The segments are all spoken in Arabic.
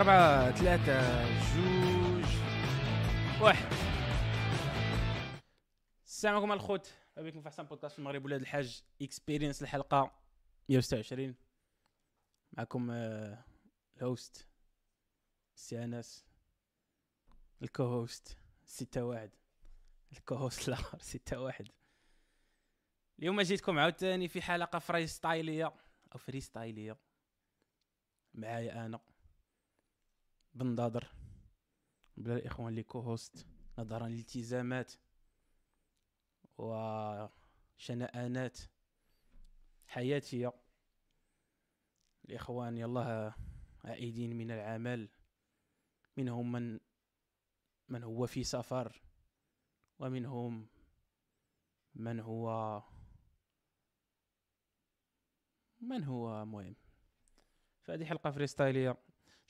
أربعة ثلاثة جوج. واحد. السلام عليكم الخوت. بكم في احسن بودكاست في المغرب ولاد الحاج. Experience الحلقة 126 معكم ال host سي أنس. ال co-host ستة واحد. ال co-host الآخر ستة واحد. اليوم جيتكم عاوتاني في حلقة فري ستايلية أو فري ستايلية معايا أنا. بن بلا الاخوان اللي كو هوست. نظرا للالتزامات وشنآنات حياتية الإخوان يلا عائدين من العمل. منهم من من هو في سفر ومنهم من هو من هو مهم. فهذه حلقة فريستايلية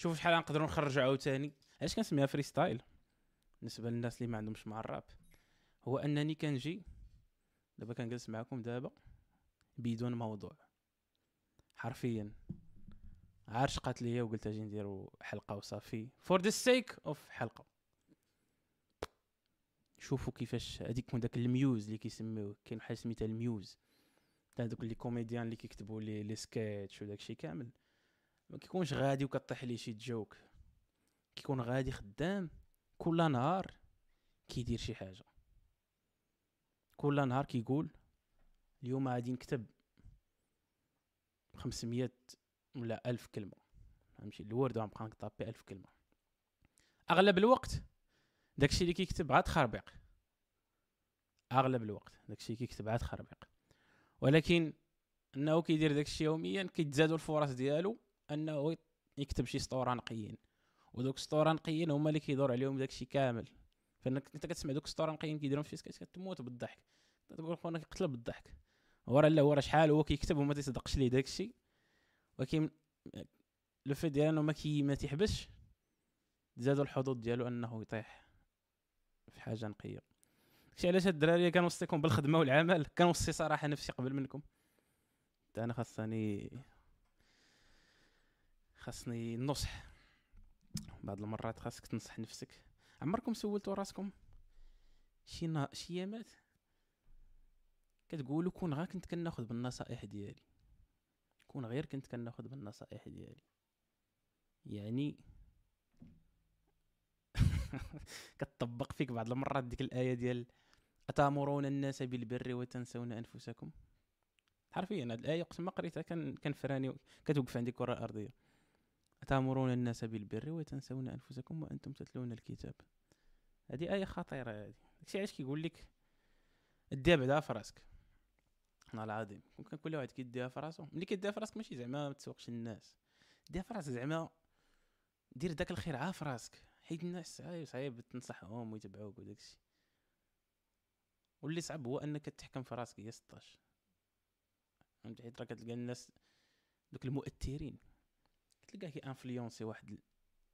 شوفوا شحال نقدروا نخرجوا عاوتاني. علاش كنسميها freestyle بالنسبة للناس اللي ما عندهمش مع الراب. هو أنني كنجي دابا كنجلس معكم دابا بدون موضوع. حرفيا. عارش قالت ليا وقلت أجي نديرو حلقة وصافي. for the sake of حلقة. شوفوا كيفاش هذيك من داك ال muse اللي كيسميوه كاين حاجة سميتها ال muse. تاع دوك les comédiens اللي كيكتبوا les les sketchs وداك الشيء كامل. ما كيكونش غادي وكطيح ليه شي joke. كيكون غادي خدام كل نهار كيدير شي حاجة. كل نهار كيقول اليوم غادي نكتب 500 ولا 1000 كلمة. نمشي لل Word وغنبقى نطابي 1000 كلمة. أغلب الوقت داكشي اللي كيكتب عاد خربيق. أغلب الوقت داكشي كيكتب عاد خربيق. ولكن أنه كيدير داكشي يوميا كيتزادوا الفرص ديالو أنه يكتب شي سطوره نقيين ودوك السطوره نقيين هما اللي كيدور عليهم داكشي كامل. فإنك انت كتسمع دوك السطوره نقيين كيديرهم في سكيت كتموت بالضحك. تقول خونا كيقتل بالضحك. هو راه لا هو راه شحال هو كيكتب وما تيصدقش ليه داكشي ولكن لو في ديال أنه ما كي ما تيحبسش زادوا الحظوظ ديالو أنه يطيح في حاجة نقية. داكشي علاش هاد الدراري كنوصيكم بالخدمة والعمل؟ كنوصي صراحة نفسي قبل منكم. أنا خاصني خاصني النصح بعض المرات خاصك تنصح نفسك. عمركم سولتوا راسكم؟ شي نا... شي يامات؟ كتقولوا كون غير كنت كناخذ بالنصائح ديالي. كون غير كنت كناخذ بالنصائح ديالي. يعني كتطبق فيك بعض المرات ديك الآية ديال أتأمرون الناس بالبر وتنسون أنفسكم؟ حرفيا هاد الآية قسم ما قريتها كان كان فراني كتوقف عندي الكره الارضيه أتأمرون الناس بالبر وتنسون أنفسكم وأنتم تتلون الكتاب. هذه آية خطيرة هذه. داكشي علاش كيقول لك؟ ديها بعدا في راسك والله العظيم. ممكن كل واحد كيديها في راسو ملي كديها في راسك ماشي زعما ما تسوقش الناس. ديها في راسك زعما دير داك الخير عا في راسك حيت الناس صعيب صعيب تنصحهم ويتبعوك وداكشي واللي صعب هو أنك تحكم في راسك يا 16 فهمتي حيت راه كتلقى الناس دوك المؤثرين. تلقاه كي influencer واحد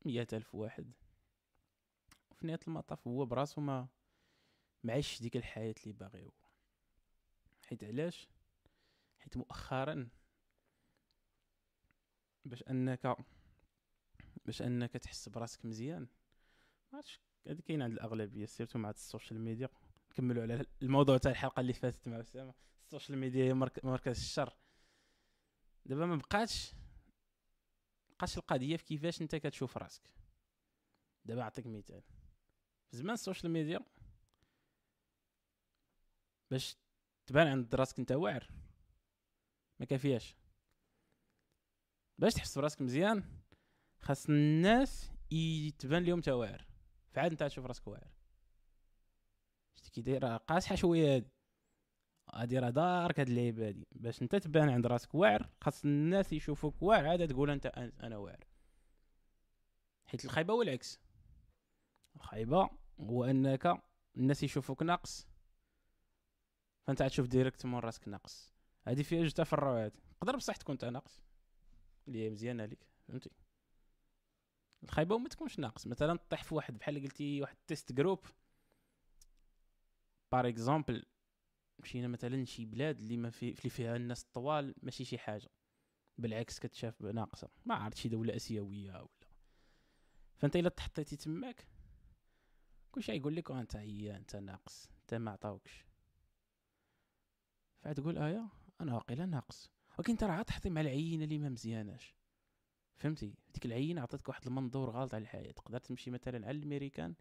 مية ألف واحد. وفي نهاية المطاف هو براسو ما عايش ديك الحياة اللي باغي هو حيت علاش؟ حيت مؤخرا باش انك باش أنك تحس براسك مزيان عرفتش هذا كاين عند الأغلبية surtout مع ال social media. نكملوا على الموضوع تاع الحلقة اللي فاتت مع أسامة. ال social media هي مركز الشر. دابا ما بقاتش بقاش القضية في كيفاش انت كتشوف راسك. دابا نعطيك مثال. في زمان ال social media باش تبان عند راسك انت واعر. ما كافياش. باش تحس براسك مزيان خاص الناس يتبان لهم انت واعر. فعاد انت تشوف راسك واعر. شتي كي دايره قاصحة شوية هادي. هادي راه dark هاد اللعيبة هادي. باش انت تبان عند راسك واعر خاص الناس يشوفوك واعر عاد تقول انت أنا واعر. حيت الخايبة هو العكس. الخايبة هو أنك الناس يشوفوك ناقص فانت تشوف direct من راسك ناقص. هادي فيها جوج تفرعات. تقدر بصح تكون انت ناقص. اللي هي مزيانه ليك فهمتي؟ الخايبة وما تكونش ناقص. مثلا طيح في واحد بحال قلتي واحد test group par exemple مشينا مثلا شي بلاد اللي ما في اللي فيها الناس الطوال ماشي شي حاجة. بالعكس كتشاف ناقصه ما عرفت شي دولة آسيوية ولا. فأنت إلا تحطيتي تماك كلشي يقول لك أنت عيان أنت ناقص أنت ما عطاوكش. فتقول ايا أنا واقيلا ناقص. ولكن أنت راه تحطي مع العينة اللي ما مزياناش. فهمتي؟ ديك العينة عطاتك واحد المنظور غلط على الحياة. تقدر تمشي مثلا على الأمريكان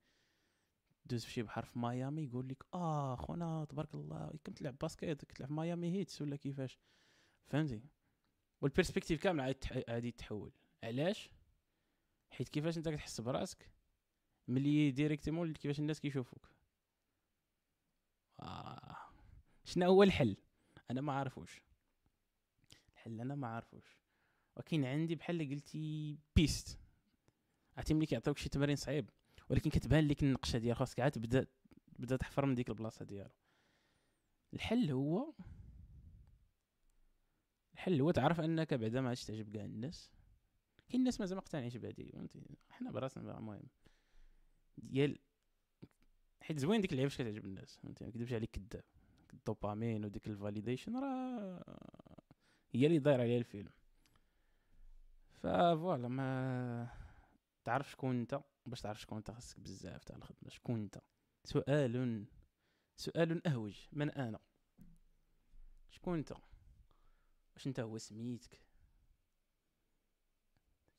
دوز في شي بحر في ميامي يقول لك آه خونا تبارك الله كتلعب basket كتلعب في Miami Heats ولا كيفاش؟ فهمتي؟ وال perspective كامل غادي تحول. علاش؟ حيت كيفاش انت كتحس براسك ملي directement كيفاش الناس كيشوفوك. آه. شنو هو الحل؟ أنا ما عارفوش. الحل أنا ما عارفوش. ولكن عندي بحال قلتي piste عرفتي ملي كيعطيوك شي تمارين صعيب. ولكن كتبان لك النقشة ديال خاصك عاد تبدا تبدا تحفر من ديك البلاصة ديالو. الحل هو الحل هو تعرف أنك بعدا ما عادش تعجب كاع الناس. كاين الناس مازال ما مقتنعينش بهادي فهمتي؟ حنا براسنا المهم. ديال حيت زوين ديك اللعيبة كتعجب الناس فهمتي؟ ما كذبش عليك كذاب. الدوبامين وديك ال validation راه هي اللي داير عليها الفيلم. voilà ما تعرف شكون أنت. باش تعرف شكون انت خاصك بزاف تاع الخدمة شكون انت؟ سؤال سؤال أهوج من أنا. شكون انت؟ واش انت هو سميتك؟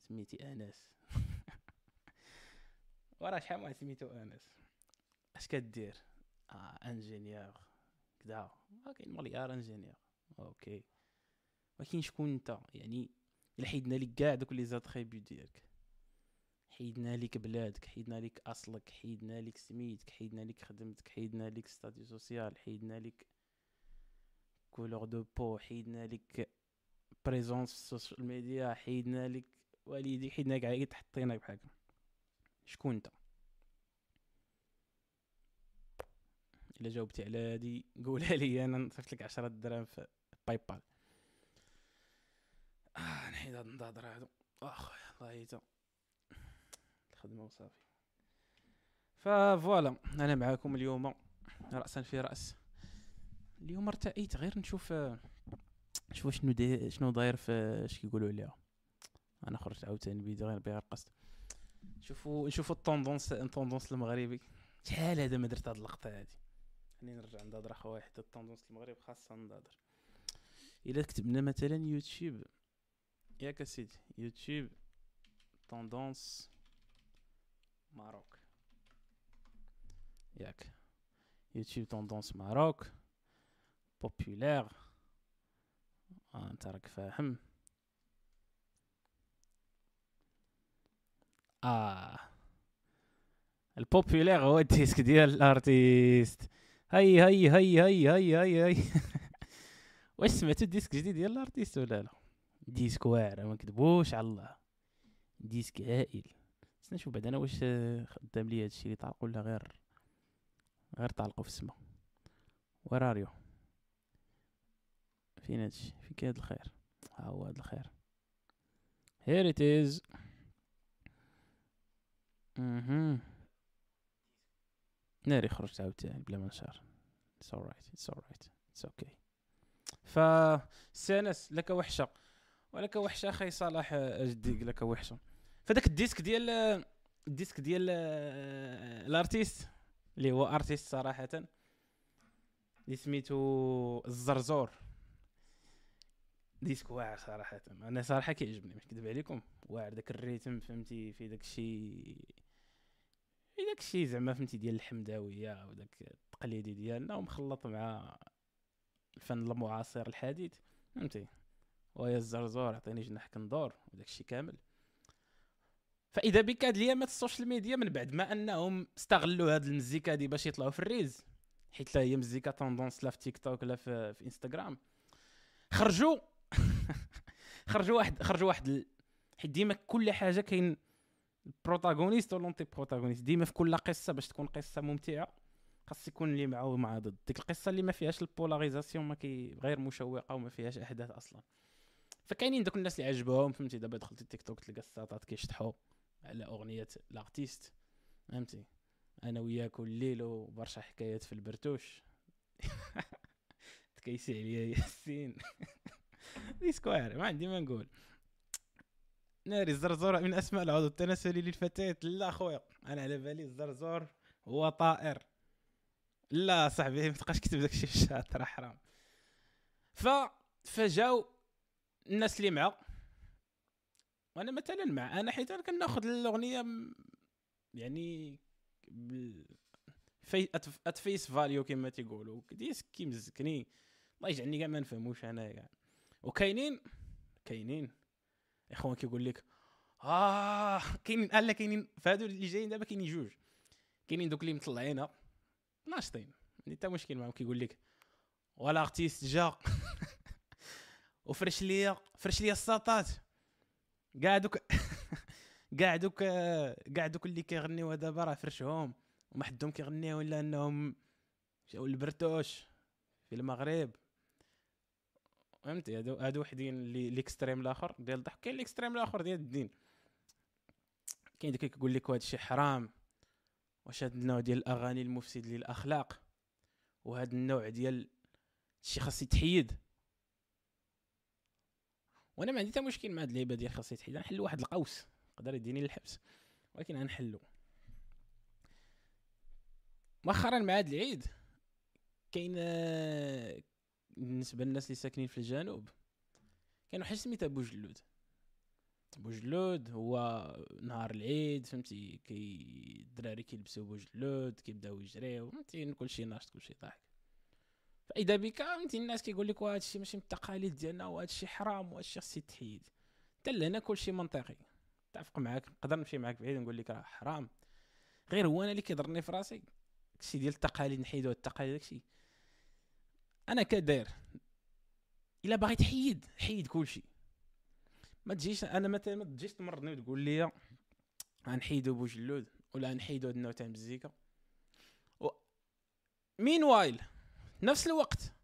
سميتي أنس. وراه شحال واحد سميتو أنس؟ اش كدير؟ آه ingénieur كدا. كاين مليار ingénieur okay. ولكن شكون انت؟ يعني الا حيدنا لك كاع دوك les attributs ديالك. حيدنا لك بلادك حيدنا لك أصلك حيدنا لك سميتك حيدنا لك خدمتك حيدنا لك statut social حيدنا لك couleur de peau حيدنا لك présence في ال social media حيدنا لك والديك حيدنا كاع حطيناك بحال شكون أنت؟ إلا جاوبتي على هادي قولها لي أنا نصيفط لك 10 دراهم في PayPal. آه نحيد هاد النظاظر هادو. اخويا الله يتا الخدمه وصافي. voilà أنا معاكم اليوم راسا في رأس. اليوم ارتأيت غير نشوف نشوف شنو داير شنو داير في اش كيقولوا عليها. أنا خرجت عاوتاني فيديو غير بغير قصد. نشوفوا نشوفوا ال tendance ال tendance المغربي. شحال هذا ما درت هاد اللقطة هادي. خليني نرجع نضادر اخويا حتى ال tendance المغرب خاصها نضادر إلا كتبنا مثلا يوتيوب. ياك سيدي YouTube tendance Maroc ياك YouTube tendance Maroc populaire آه انت راك فاهم آه ال populaire هو ال disque ديال الارتيست هاي هاي هاي هاي هاي هاي هاي واش سمعتو ال disque الجديد ديال الارتيست ولا لا disque واعر ما نكذبوش على الله disque هائل نشوف بعد أنا واش خدام لي هادشي اللي طالق ولا غير غير طالقو في السما. وراريو فين هادشي؟ فين كاين هاد الخير؟ ها هو هاد الخير. Here it is. أها ناري خرجت عاوتاني بلا ما نشار it's alright it's alright it's okay. ف سانس لك وحشة. ولك وحشة أخي صلاح اجديك لك وحشة. فداك الديسك ديال الديسك ديال الارتيست اللي هو ارتيست صراحة اللي سميتو الزرزور. disque واعر صراحة. أنا صراحة كيعجبني مش كذب عليكم. واعر داك ال rythme فهمتي في داك الشيء في داك الشيء زعما فهمتي ديال الحمداوية وداك التقليدي ديالنا ومخلط مع الفن المعاصر الحديث فهمتي. ويا الزرزور عطيني جناح كندور وداك الشيء كامل. فإذا بك هاد الايامات ال social media من بعد ما أنهم استغلوا هاد المزيكا هادي باش يطلعوا في ال reels حيت هي مزيكا tendance لا في تيك توك لا في, في إنستغرام. خرجوا خرجوا واحد خرجوا واحد ال... حيت ديما كل حاجة كاين ال protagoniste و l'anti protagoniste ديما في كل قصة باش تكون قصة ممتعة خاص يكون اللي معه ومع ضد. ديك القصة اللي ما فيهاش ال polarisation ما كي غير مشوقة وما فيهاش أحداث أصلا. فكاينين دوك الناس اللي عجبهم فهمتي؟ دابا دخلتي التيك توك تلقى الساطات كيشطحوا. على أغنية لارتيست فهمتي؟ أنا وياك الليل وبرشا حكايات في البرتوش. تكيسي عليا ياسين. disque واعر ما عندي ما نقول. ناري الزرزور من أسماء العضو التناسلي للفتيات. لا خويا أنا على بالي الزرزور هو طائر. لا صاحبي ما تبقاش كتب داك الشيء في الشات راه حرام. ف فجاو الناس اللي معاه وأنا مثلا مع أنا حيت كناخذ الأغنية يعني at face value كما تيقولوا. disque كيمزكني الله يجعلني كاع ما نفهموش أنا كاع. وكاينين كاينين. إخوان كيقول لك آه كاينين لا كاينين فهادو اللي جايين دابا كاينين جوج. كاينين دوك اللي مطلعينها ناشطين. ما حتى مشكل معاهم. كيقول لك ولا أرتيست جا. وفرش ليا فرش ليا الساطات. كاع دوك كاع دوك كاع دوك اللي كيغنيو دابا راه فرشهم وما حدهم كيغنيو إلا إنهم جاو البرتوش في المغرب. فهمتي؟ هادو هادو وحدين اللي l'extrême الآخر ديال الضحك. كاين l'extrême الآخر ديال الدين. كاين داك كيقول لك هذا الشيء حرام واش هاد النوع ديال الأغاني المفسد للأخلاق وهذا النوع ديال الشيء خاص يتحيد. وأنا ما عندي حتى مشكل مع هاد اللعيبة ديال خاص يتحيد. نحل واحد القوس يقدر يديني للحبس ولكن غنحلو. مؤخرا مع هاد العيد كاين بالنسبة للناس اللي ساكنين في الجنوب كاين واحد سميتها بوجلود بوجلود هو نهار العيد فهمتي؟ كي الدراري كيلبسوا بوجلود كيبداو يجريو فهمتي؟ كلشي ناشط كلشي ضاحك فإذا بك فهمتي الناس كيقول لك وهذا الشيء ماشي من التقاليد ديالنا وهذا الشيء حرام وهذا الشيء خص يتحيد حتى لهنا كلشي منطقي. نتفق معاك نقدر نمشي معاك بعيد ونقول لك راه حرام. غير هو أنا اللي كيضرني في راسي. داكشي ديال التقاليد نحيدو التقاليد داكشي. أنا كداير إلا باغي تحيد حيد كلشي. ما تجيش أنا مثلا ما تجيش تمرضني وتقول لي غنحيدو بوجلود ولا غنحيدو هاد النوع تاع المزيكا. و... meanwhile نفس الوقت.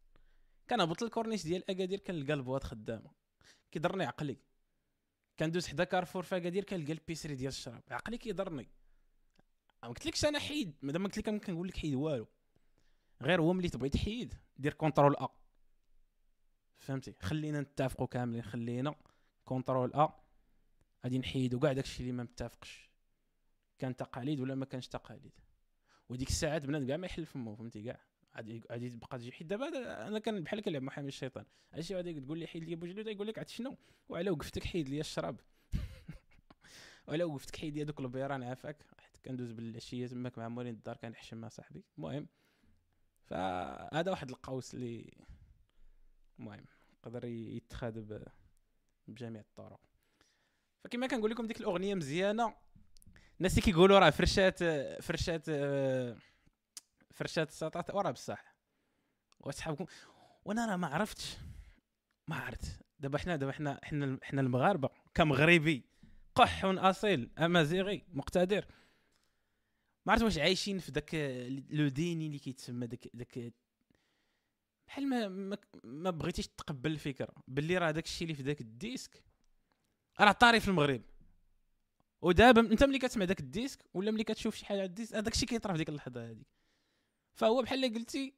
كنهبط الكورنيش ديال أكادير كنلقى ال boîtes خدامة. كيضرني عقلي. كندوز حدا كارفور في أكادير كنلقى البيسري ديال الشراب. عقلي كيضرني. ما قلتلكش أنا حيد. مادام قلت لك كنقول لك حيد والو. غير هو ملي تبغي تحيد دير control A. فهمتي؟ خلينا نتفقوا كاملين خلينا control A. غادي نحيدو كاع داكشي اللي ما متفقش. كان تقاليد ولا ما كانش تقاليد؟ وديك الساعات بنادم كاع ما يحل فمو فهمتي كاع؟ غادي غادي تبقى تجي. حيت دابا أنا كان بحال كنلعب محامي الشيطان. عرفتي غادي تقول لي حيد لي بوجلود يقول لك عرفتي شنو؟ وعلى وقفتك حيد لي الشراب. وعلى وقفتك حيد لي دوك البيران عافاك. حيت كندوز بالعشية تماك مع مولين الدار كنحشم مع صاحبي. المهم فهذا واحد القوس اللي المهم يقدر يتخذ بجميع الطرق. فكما كنقول لكم ديك الأغنية مزيانة. الناس اللي كيقولوا راه فرشات فرشات فرشات السطات وراه بصح. وصحابكم وأنا راه ما عرفتش ما عرفت. دابا حنا دابا حنا حنا حنا المغاربة كمغربي قح أصيل أمازيغي مقتدر. ما عرفت واش عايشين في داك le déni اللي كيتسمى داك داك بحال ما ما, بغيتيش تقبل الفكرة. باللي راه داك الشيء اللي في داك ال disque راه طاري في المغرب. ودابا انت ملي كتسمع داك ال disque ولا ملي كتشوف شي حاجة على ال disque هذاك الشيء كيطرا في ديك اللحظة هذيك. فهو بحال اللي قلتي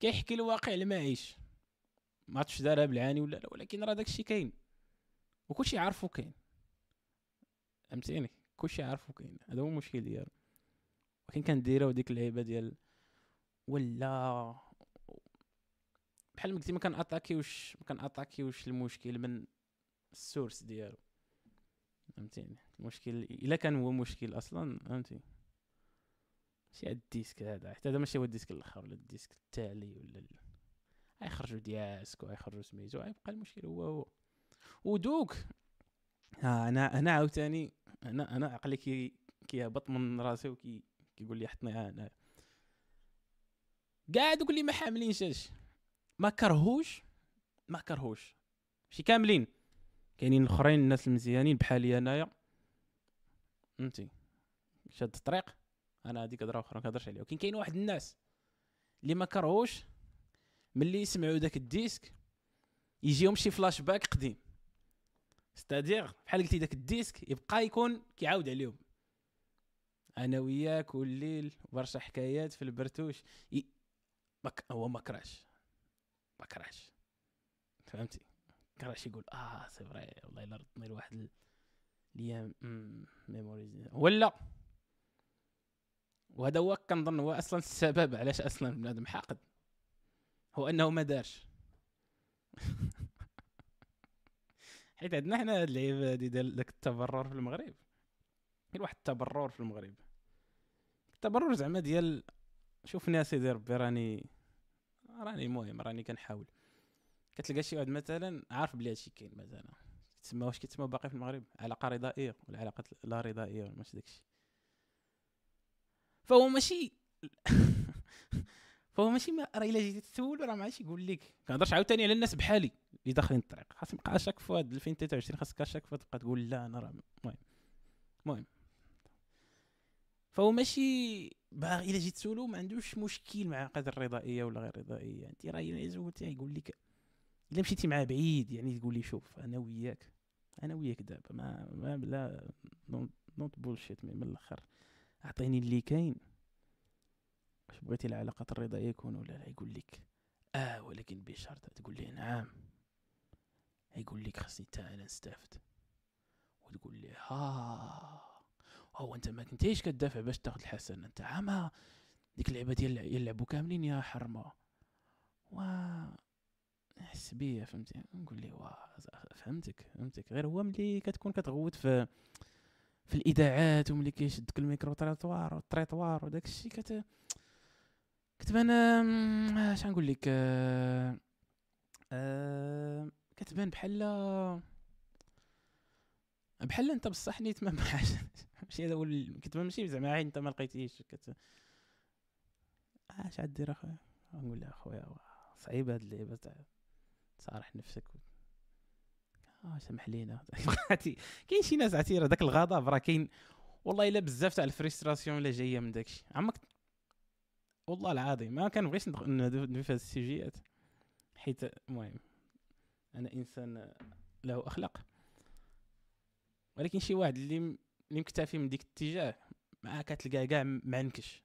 كيحكي الواقع المعيش ما عرفتش دارها بالعاني ولا لا ولكن راه داك الشيء كاين. وكلشي عارفو كاين. فهمتيني؟ كلشي عارفو كاين. هذا هو المشكل ديالو. ولكن كنديرو ديك اللعيبة ديال ولا بحال ما قلتي ما كنأتاكيوش ما كنأتاكيوش المشكل من ال source ديالو. فهمتيني؟ المشكل إلا كان هو مشكل أصلا فهمتي هاد ال disque هذا. حتى هذا ماشي هو ال disque الأخر ولا ال disque التالي ولا ال... غيخرجوا دياسك وغيخرجوا سميتو غيبقى المشكل هو هو. ودوك! ها أنا أنا عاوتاني أنا أنا عقلي كي كيهبط من راسي وكي كيقول لي حطني هنا كاع دوك اللي ما حاملينش ما كرهوش ما كرهوش. ماشي كاملين. كاينين الأخرين الناس المزيانين بحالي انايا فهمتي؟ شاد الطريق. أنا هذيك هضره أخرى ما كنهضرش عليها. ولكن كاين واحد الناس اللي ما كرهوش ملي يسمعوا داك الديسك يجيهم شي فلاش باك قديم. ستادير بحال قلتي داك الديسك يبقى يكون كيعاود عليهم. أنا وياك كل ليل برشا حكايات في البرتوش. ي... مك... هو ما كراش ما كراش فهمتي؟ كراش يقول آه سي فري والله إلا ردني لواحد ال... ليا ميموريز ولا وهذا هو كنظن هو أصلا السبب علاش أصلا بنادم حاقد. هو أنه ما دارش. حيت عندنا حنا هاد اللعيبه هادي ديال داك التبرر في المغرب. كاين واحد التبرر في المغرب. التبرر زعما ديال شوف ناس سيدي ربي راني راني المهم راني كنحاول. كتلقى شي واحد مثلا عارف بلي هادشي كاين مثلا. تسمى واش كيتسمى باقي في المغرب؟ علاقة رضائية ولا علاقة لا رضائية ولا ماشي داكشي. فهو ماشي فهو ماشي ما راه إلا جيتي تسول راه ما يقول لك. كنهضرش عاوتاني على الناس بحالي اللي داخلين الطريق. خاص يبقى شاك في هاد 2023 خاصك شاك في تبقى تقول لا أنا راه المهم. المهم. فهو ماشي باغي إلا جيت تسولو ما عندوش مشكل مع قدر الرضائية ولا غير الرضائية. أنت راه إلا زولتي يقول لك إلا مشيتي معاه بعيد يعني تقول لي شوف أنا وياك. أنا وياك دابا ما, ما لا no bullshit من الأخر. أعطيني اللي كاين. واش بغيتي العلاقات الرضائية يكون ولا لا؟ يقول لك آه ولكن بشرط. تقول لي نعم. يقول لك خاصني حتى أنا نستافد. وتقول لي ها هو أنت ما كنتيش كتدافع باش تاخذ الحسن أنت عما ديك اللعبة ديال يلعبوا كاملين يا حرمة. و نحس بيا فهمتي؟ نقول ليه واه فهمتك فهمتك. غير هو ملي كتكون كتغوت في في الإذاعات وملي كيشدك ال micro-trottoir و ال trottoir وداك الشيء كت كتبان اش نقول لك أه... أه... كتبان بحال بحال انت بصح نيت ما ماشي هذا هو كتبان ماشي زعما انت ما لقيتيش كت اش غدير أخويا؟ نقول له أخويا صعيبه هاد اللعبه تاع تصارح نفسك. آه سمح لينا. كاين شي ناس عتيرة داك الغضب راه كاين. والله إلا بزاف تاع الفريستراسيون اللي جاية من داكشي. عمك والله العظيم ما كنبغيش ندوي في هاد السيجيات. حيت المهم أنا إنسان له أخلاق. ولكن شي واحد اللي اللي مكتفي من ديك الاتجاه ما كتلقاه كاع معنكش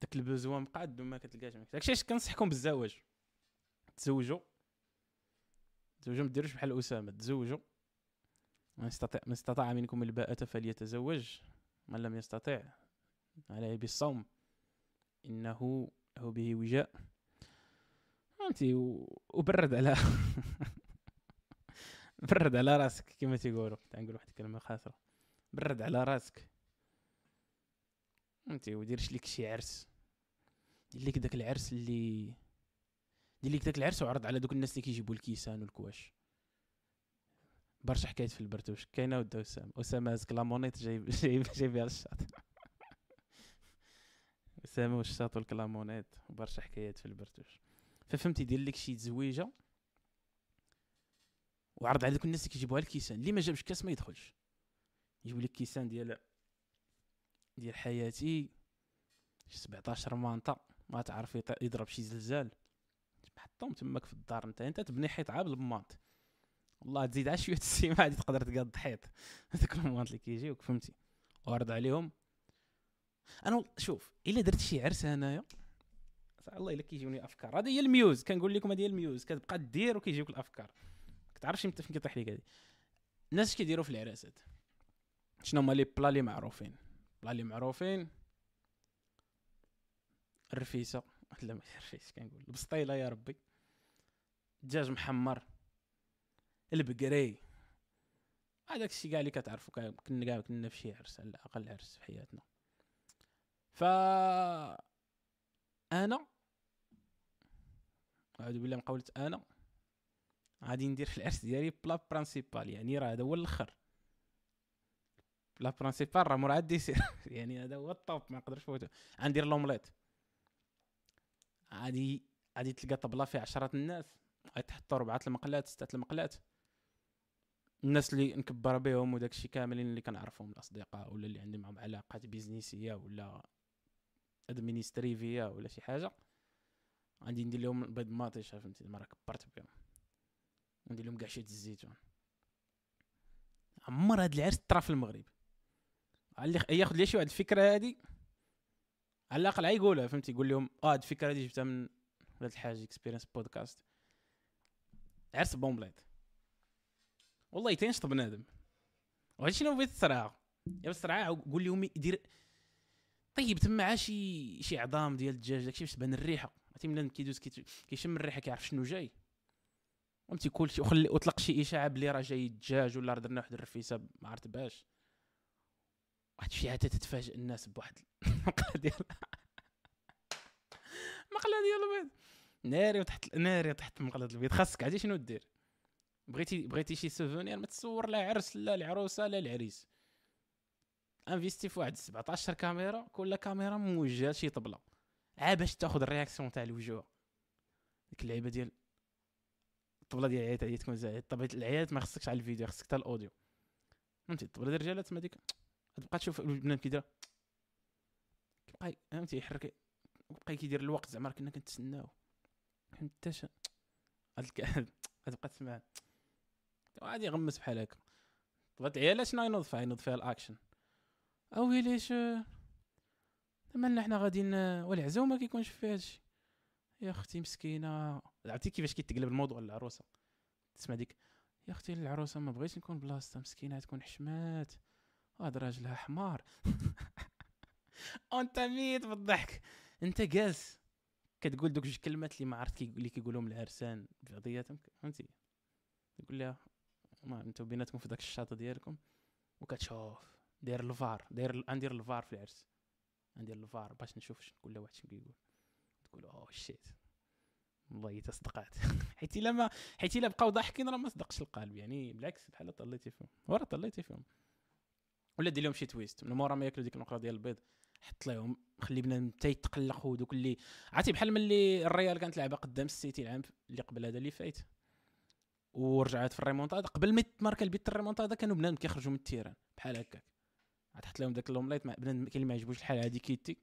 داك البوزوان مقاد وما كتلقاش داكشي كنصحكم بالزواج. تزوجوا. تزوجوا ما ديروش بحال أسامة تزوجوا. من استطاع من استطاع منكم الباءة فليتزوج. من لم يستطع عليه بالصوم. إنه له به وجاء. فهمتي وبرد على برد على راسك كما تيقولوا. تنقول واحد الكلمة خاسره برد على راسك. فهمتي وديرش لك شي عرس. دير داك العرس اللي دير لك داك العرس وعرض على دوك الناس اللي كيجيبوا الكيسان والكواش. برشا حكايات في البرتوش. كاينة ودا أسامة. أسامة هاز كلامونيت جايب جايب جايبها للشاط أسامة والشاط والكلامونيت وبرشا حكايات في البرتوش. ففهمتي يدير لك شي تزويجة وعرض على دوك الناس اللي كيجيبوها الكيسان. اللي ما جابش كاس ما يدخلش. يجيب لك كيسان ديال ديال حياتي. 17 مانطا ما تعرف يضرب شي زلزال. حطهم تماك في الدار انت انت تبني حيط عاب بالماط والله تزيد على شوية السيما غادي تقدر تقاد حيط. هذاك الماط اللي كيجيوك فهمتي. وعرض عليهم. أنا شوف إلا درت شي عرس انايا الله إلا كيجيوني أفكار. هذه هي الميوز كنقول لكم هذه هي الميوز. كتبقى دير وكيجيوك الأفكار. كتعرفش إمتى فين كيطيح لك هذه. الناس كيديروا في العراسات. شنو هما لي بلا لي معروفين؟ بلا لي معروفين. الرفيسه لا ماشي الرفيس كنقول؟ البسطيله يا ربي. الدجاج محمر البقري. هذاك الشيء كاع اللي كتعرفوا كنا كاع كنا في شي عرس على الأقل عرس في حياتنا. ف أنا أعوذ بالله من قولة أنا غادي ندير في العرس ديالي plat principal يعني راه هذا هو الأخر. plat principal راه مور عاد dessert يعني هذا هو ال top ما نقدرش نفوتو. غندير l'omelette غادي غادي تلقى طبلة فيها عشرة الناس غيتحطوا ربعة المقلات ستة المقلات. الناس اللي نكبر بهم وداك الشيء كاملين اللي كنعرفهم الأصدقاء ولا اللي عندي معهم علاقات بيزنسيه ولا ادمينستريفيه ولا شي حاجة. غادي ندير لهم بيض ماطيش فهمتي؟ راه كبرت بهم. ندير لهم كاع شي الزيتون عمر هاد العرس طرا في المغرب. اللي ياخذ لي شي واحد الفكرة هادي؟ على الأقل يقولها فهمتي يقول لهم آه هاد الفكرة هادي جبتها من ولاد الحاج experience podcast عرس بومبليت. والله تينشط بنادم وهادشي شنو بغيت الصراع يا الصراع قول لهم يدير. طيب تما شي شي عظام ديال الدجاج داكشي باش تبان الريحة. عرفتي ملي كيدوز كيشم الريحة كيعرف شنو جاي. فهمتي؟ كلشي وخلي اطلق شي إشاعة بلي راه جاي الدجاج ولا درنا واحد الرفيسة ما عرفت باش. واحد الشيء حتى تتفاجئ الناس بواحد المقله ديال المقله ديال البيض ناري وتحت ناري تحت مقله البيض خاصك عادي شنو دير بغيتي بغيتي شي souvenir ما تصور لا عرس لا العروسه لا العريس investi في واحد 17 كاميرا كل كاميرا موجهه شي طبله عا باش تاخذ ال réaction تاع الوجوه ديك اللعيبه ديال الطبله ديال العيالات هي تكون زايد طبله العيالات ما خصكش على الفيديو خصك حتى ال audio فهمتي الطبله ديال الرجاله تما ديك تبقى تشوف البنات كيدير كيبقى فهمتي يحرك وبقى كيدير الوقت زعما كنا كنتسناو. فهمت هاد تبقى تسمع غادي يغمس بحال هكا. طبات العيال شنو ينوض فيها ينوض فيها الأكشن. اويلي اش مالنا حنا غاديين والعزومه كيكونش فيها هادشي يا أختي مسكينة. عرفتي كيفاش كيتقلب الموضوع للعروسة؟ تسمع ديك يا أختي العروسه ما بغيتش نكون بلاصتها مسكينة تكون حشمات. هاد راجلها حمار. أنت ميت بالضحك. أنت جالس. كتقول دوك جوج كلمات اللي ما عرفت اللي كيقولهم العرسان بعضياتهم فهمتي؟ تقول لها ما أنتو بيناتكم في داك الشاطئ ديالكم. وكتشوف داير الفار داير ندير الفار في العرس. ندير الفار باش نشوف كل واحد شنو كيقول. تقول oh shit والله تصدقات حيت إلا ما حيت إلا بقاو ضاحكين راه ما صدقش القلب. يعني بالعكس بحال طليتي فيهم. ورا طليتي فيهم. ولا دير لهم شي twist من مورا ما ياكلوا ديك المقره ديال البيض. حط لهم خلي بنادم حتى يتقلق ودوك اللي عرفتي بحال ملي الريال كانت لعبه قدام السيتي العام اللي قبل هذا اللي فايت. ورجعت في الريمونتادا قبل ما يتماركا البيت الريمونتادا كانوا بنادم كيخرجوا من ال terrain بحال هكاك. تحط لهم داك l'omelette بنادم كاين اللي ما عجبوش الحال عادي كيتي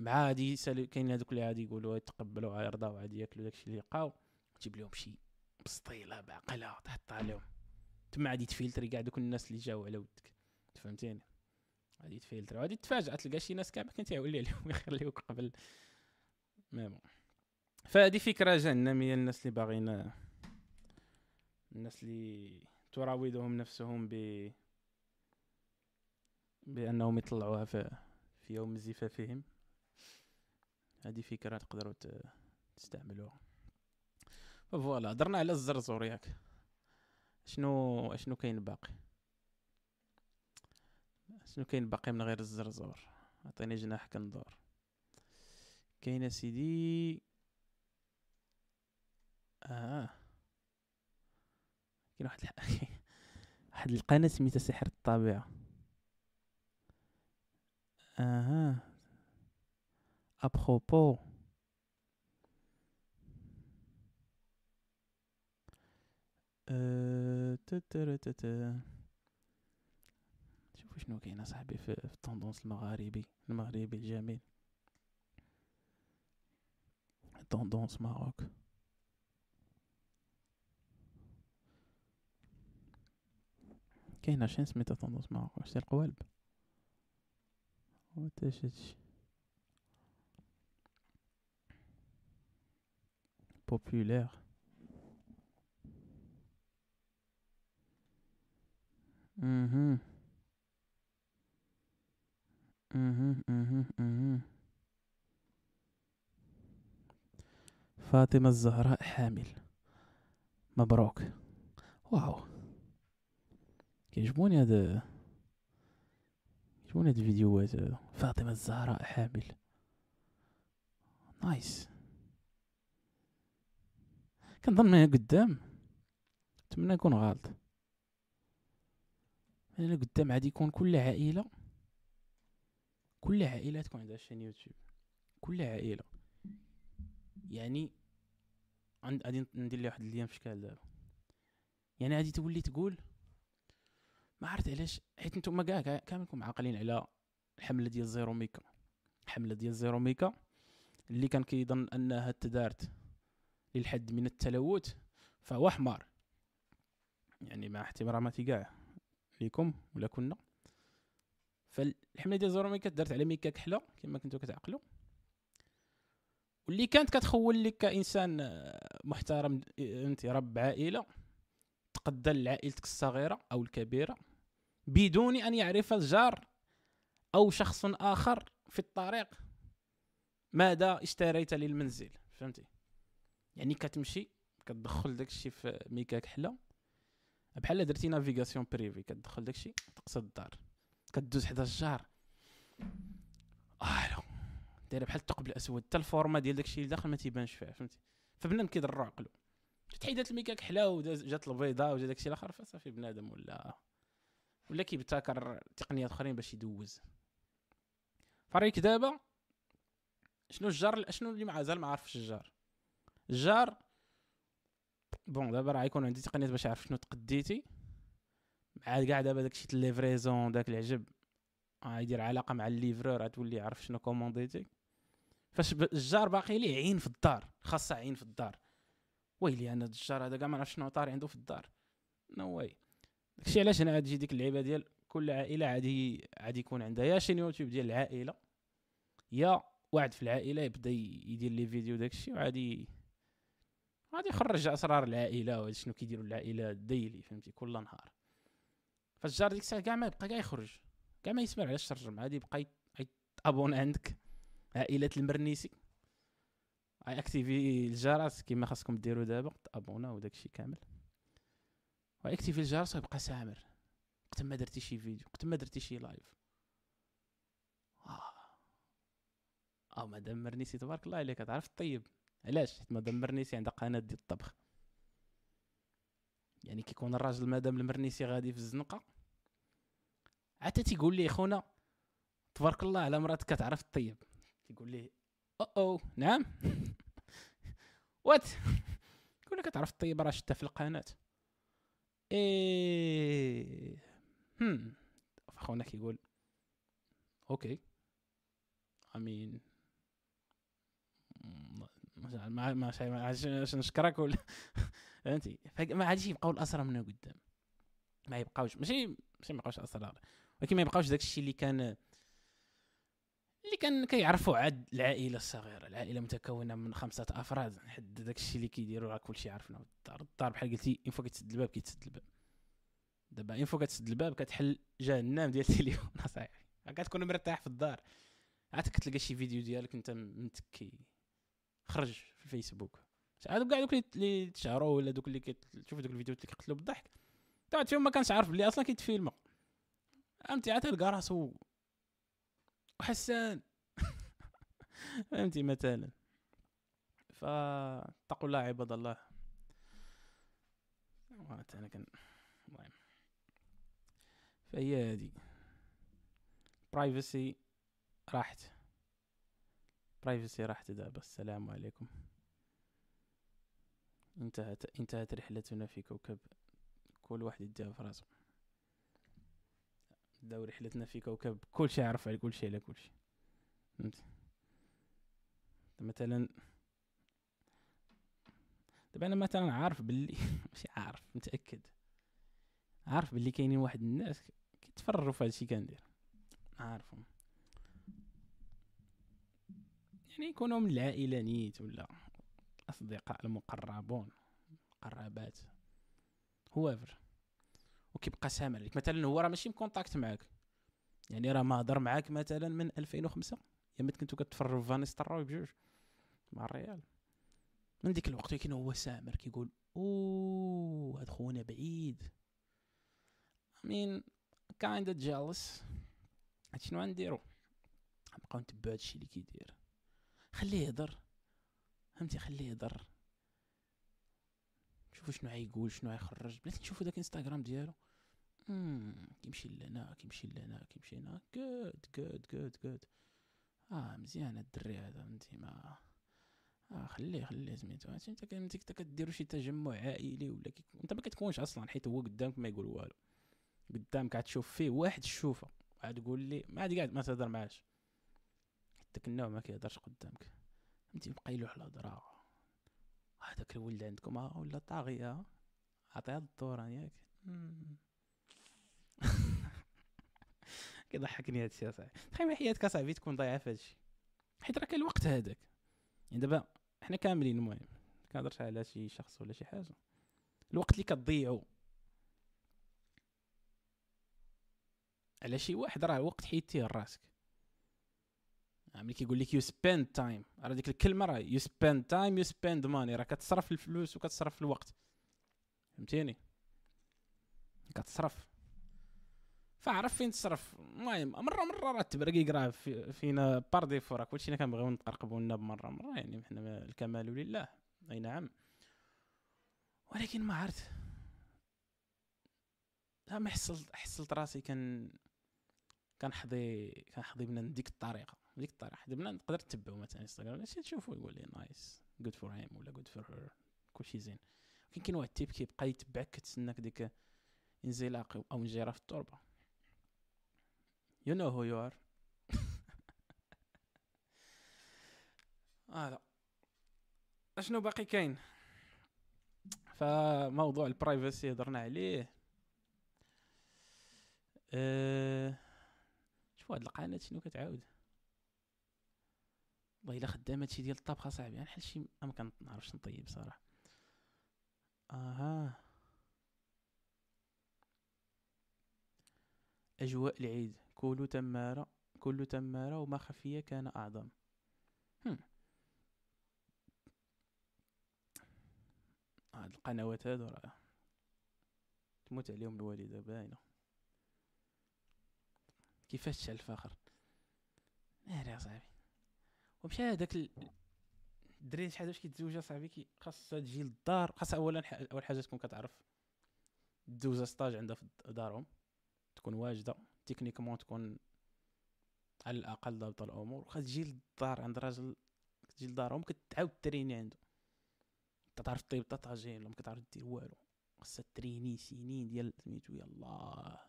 مع عادي كاين هذوك اللي عادي يقولوا يتقبلوا يرضاو عادي ياكلوا داكشي اللي لقاو تجيب لهم شي بسطيلة بعقله تحط عليهم. تما عادي تفلتري كاع دوك الناس اللي جاو على ودك. فهمتيني غادي تفلتر غادي تفاجئ تلقى شي ناس كاع ما كنت يولي عليهم يخليوك قبل. mais bon. فهذه فكرة جهنميه الناس اللي باغيين الناس اللي تراودهم نفسهم ب بأنهم يطلعوها في, في يوم زفافهم هذه فكرة تقدروا تستعملوها. فوالا هضرنا على الزرزور ياك. شنو شنو كاين باقي؟ شنو كاين باقي من غير الزرزور عطيني جناح كندور. كاين سيدي. آه. كاين واحد واحد القناة سميتها سحر الطبيعة. أها à propos أه... شوفوا شنو كاين صاحبي في, ال tendance المغاربي المغربي الجميل؟ tendance Maroc. كاينة chaîne سميتها tendance Maroc؟ واش القوالب وتاش هادشي أها فاطمة الزهراء حامل. مبروك. wow. كيعجبوني هذا كيعجبوني هاد الفيديوهات. هذا فاطمة الزهراء حامل. nice. كنظن قدام. نتمنى نكون غلط. أنا قدام عادي يكون كل عائلة. كل عائلة تكون عندها chaîne YouTube. كل عائلة. يعني عند غادي ندير لي واحد الأيام في شكال دابا. يعني غادي تولي تقول ما عرفت علاش حيت نتوما كاع كاملكم عاقلين على الحملة ديال زيرو ميكا. الحملة ديال زيرو ميكا اللي كان كيظن أنها تدارت للحد من التلوث فهو حمار. يعني مع احتراماتي كاع ليكم ولا كنا. فالحملة ديال زيرو ميكا دارت على ميكا كحلة كما كنتو كتعقلوا واللي كانت كتخول لك كإنسان آه، محترم أنت رب عائلة تقدر لعائلتك الصغيرة أو الكبيرة بدون أن يعرف الجار أو شخص آخر في الطريق ماذا اشتريت للمنزل فهمتي؟ يعني كتمشي كتدخل داكشي في ميكا كحلة. بحال درتي navigation privée كتدخل داكشي تقصد الدار. كدوز حدا الجار اللون دايرة بحال الثقب الأسود حتى ال forme ديال داكشي اللي داخل ما تيبانش فيها فهمتي؟ فبنادم كيضرو عقلو تحيدات الميكا كحلة وجات البيضاء وجا داكشي الآخر فصافي بنادم ولا ولا كيبتكر تقنيات أخرين باش يدوز. فريك دابا شنو الجار شنو اللي مازال ما عارفش الجار؟ الجار bon دابا راه يكون عندي تقنيات باش نعرف شنو تقديتي. مع كاع دابا داكشي ليفريزون داك العجب. يدير علاقة مع الليفرور غتولي يعرف شنو كومونديتي فاش الجار باقي ليه عين في الدار خاصه عين في الدار. ويلي أنا الجار هذا كاع ما نعرف شنو طاري عنده في الدار. نو واي داكشي علاش هنا غتجي ديك اللعيبة ديال كل عائلة عادي عادي يكون عندها. يا شين يوتيوب ديال العائلة يا واحد في العائلة يبدا يدير لي فيديو داكشي وعادي غادي يخرج أسرار العائلة وهذا شنو كيديروا العائلة ديلي فهمتي كل نهار. فالجار ديك الساعة كاع ما يبقى كاع يخرج. كاع ما يسمع على الترجمه غادي يبقى يتابون عندك. عائلة المرنيسي. اي أكتيفي الجرس. كما خاصكم ديروا دابا. تابونا وداك الشيء كامل. واكتيفي الجرس ويبقى سامر. وقت ما درتي شي فيديو. وقت ما درتي شي لايف آه. آه مادام مرنيسي تبارك الله عليك. تعرف الطيب علاش؟ حيت مادام مرنيسي عندها قناة ديال الطبخ. يعني كيكون الراجل مادام المرنيسي غادي في الزنقه عاد تيقول لي خونا تبارك الله على مراتك كتعرف الطيب تيقول لي أو أو نعم وات يقول لك كتعرف الطيب راه شفتها في القناه إيه هم فخونا كيقول okay امين ما ما نشكرك ولا فهمتي؟ ما عادش يبقاو الأسرار من قدام. ما يبقاوش ماشي ماشي ما يبقاوش أسرار. ولكن ما يبقاوش داك الشيء اللي كان اللي كان كيعرفوا عاد العائلة الصغيرة. العائلة متكونة من خمسة أفراد. حد داك الشيء اللي كيديروا راه كلشي عارفنا. الدار الدار بحال قلتي une fois كتسد الباب كيتسد الباب. دابا une fois كتسد الباب كتحل جهنم ديال التليفون. صحيح. كتكون مرتاح في الدار. عاد كتلقى شي فيديو ديالك انت متكي. خرج في الفيسبوك هادو كاع دوك اللي تشهروا ولا دوك اللي كتشوف دوك الفيديوهات اللي كيقتلوا بالضحك تاعت فيهم ما كانش عارف بلي أصلا كيتفيلما فهمتي؟ عاد تلقى راسو وحسان. فهمتي؟ مثلا. فاتقوا الله عباد الله. أنا كان المهم. فهي هادي. برايفسي راحت. برايفسي راحت دابا. السلام عليكم. انتهت انتهت رحلتنا في كوكب. كل واحد يديها في راسه بداو رحلتنا في كوكب. كل شيء يعرف على كل شيء على كل شيء فهمت؟ مثلا دابا أنا مثلا عارف باللي ماشي عارف متأكد. عارف باللي كاينين واحد الناس كيتفرجوا في هادشي كندير. عارفهم. يعني يكونوا من العائلة نيت ولا أصدقاء المقربون قرابات هوافر وكيبقى سامع لك مثلا هو راه ماشي مكونتاكت معاك. يعني راه ما هضر معاك مثلا من 2005 يا كنتو كتفرجوا في فانيسترا بجوج. مع الريال. من ديك الوقت ولكن هو سامر كيقول أوه هاد خونا بعيد. مين كايندا جالس شنو غنديرو نبقاو نتبعو هادشي اللي كيدير. خليه يهضر. فهمتي خليه يهضر شوفوا شنو غيقول شنو غيخرج بلاتي نشوفوا داك انستغرام ديالو. كيمشي لهنا كيمشي لهنا كيمشي هنا. جود جود جود جود آه مزيان الدري هذا فهمتي. ما آه خليه خليه سميتو انت انت كديروا شي تجمع عائلي ولا كي... انت ما كتكونش أصلا حيت هو قدامك ما يقول والو. قدامك عاد تشوف فيه واحد الشوفه عاد تقول لي ما عاد قاعد ما تهضر معاش. داك النوع ما كيهضرش قدامك. فهمتي بقى يلوح الهضره هذاك الولد عندكم ولا طاغية؟ عطيها الدور ياك. كيضحكني هادشي أصاحبي. تخيل حياتك أصاحبي تكون ضايعة في هادشي حيت راه كاين الوقت هذاك يعني دابا حنا كاملين المهم كنهضرش على شي شخص ولا شي حاجة. الوقت اللي كتضيعو على شي واحد راه الوقت حيدتيه لراسك. ملي كيقول لك you spend time راه ديك الكلمة راه you spend time you spend money راه كتصرف الفلوس وكتصرف الوقت. فهمتيني؟ كتصرف. فعرف فين تصرف. المهم مرة مرة راه التبرقيق راه في فينا بار ديفو راه كلشي كنبغيو نتقرقبوا لنا بمرة مرة يعني حنا الكمال لله. أي نعم. ولكن ما عرفت. ما حصلت حصلت راسي كان كنحظي كنحظي بنادم ديك الطريقة. ديك الطريقة حد بنادم نقدر نتبعو مثلا انستغرام شي تشوفو يقول لي نايس جود فور هيم ولا جود فور هير كلشي زين. ولكن كاين واحد التيب كيبقى يتبعك كتسناك ديك انزلاق أو انجره في التربة. You know who you are. هذا أشنو باقي كاين؟ فموضوع البرايفسي هضرنا عليه. أه... شوف هاد القناة شنو كتعاود؟ والله إلا خدام هادشي ديال الطبخ أصاحبي نحل شي ما كنعرفش نطيب صراحة. آها. أجواء العيد كل تمارة كل تمارة وما خفية كان أعظم. هم. هاد القنوات هادو راه تموت عليهم الوالدة باينة. كيفاش تشعل الفخر؟ ناري صاحبي ومشى هذاك الدري شحال واش كيتزوج صاحبي كي خاصها تجي للدار خاصها اولا أول حاجة تكون كتعرف دوزه ستاج عندها في دارهم تكون واجدة تكنيكمون تكون على الأقل ضابط الأمور. واخا تجي للدار عند راجل تجي لدارهم كتعاود تريني عنده. انت تعرف طيب طاجين ولا ما كتعرف دير والو. خاصها تريني سنين ديال سميتو يلاه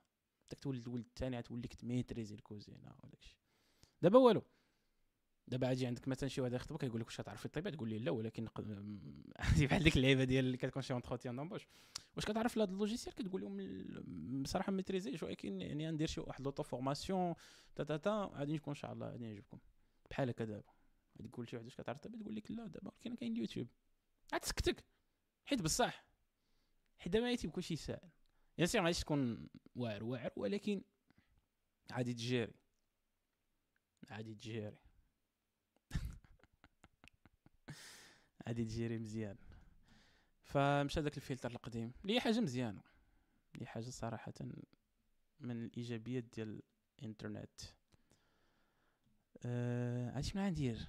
بدك تولد ولد الثاني غتوليك تميتريزي الكوزينة وداكشي دابا والو. دابا عادي عندك مثلا شي واحد يخطبك يقول لك واش كتعرف الطيبه تقول لي لا ولكن بحال ديك اللعيبة ديال اللي كتكون شي entretien d'embauche واش كتعرف هذا ال logiciel؟ كتقول لهم بصراحة ميتريزيش ولكن يعني ندير شي واحد l'auto-formation تا تا تا غادي نكون إن شاء الله غادي نعجبكم. بحال هكا دابا. غادي تقول شي واحد واش كتعرف؟ الطيبه تقول لك لا دابا ولكن كاين اليوتيوب. غتسكتك حيت بصح حيت دابا يتيب كلشي ساهل. يا سير ما تكون واعر واعر ولكن عادي تجيري. عادي تجيري. عادي تجيري مزيان. فمشى داك الفلتر القديم. لي حاجة مزيانة. لي حاجة صراحة من الإيجابيات ديال الإنترنت. أه عرفتي شنو غندير؟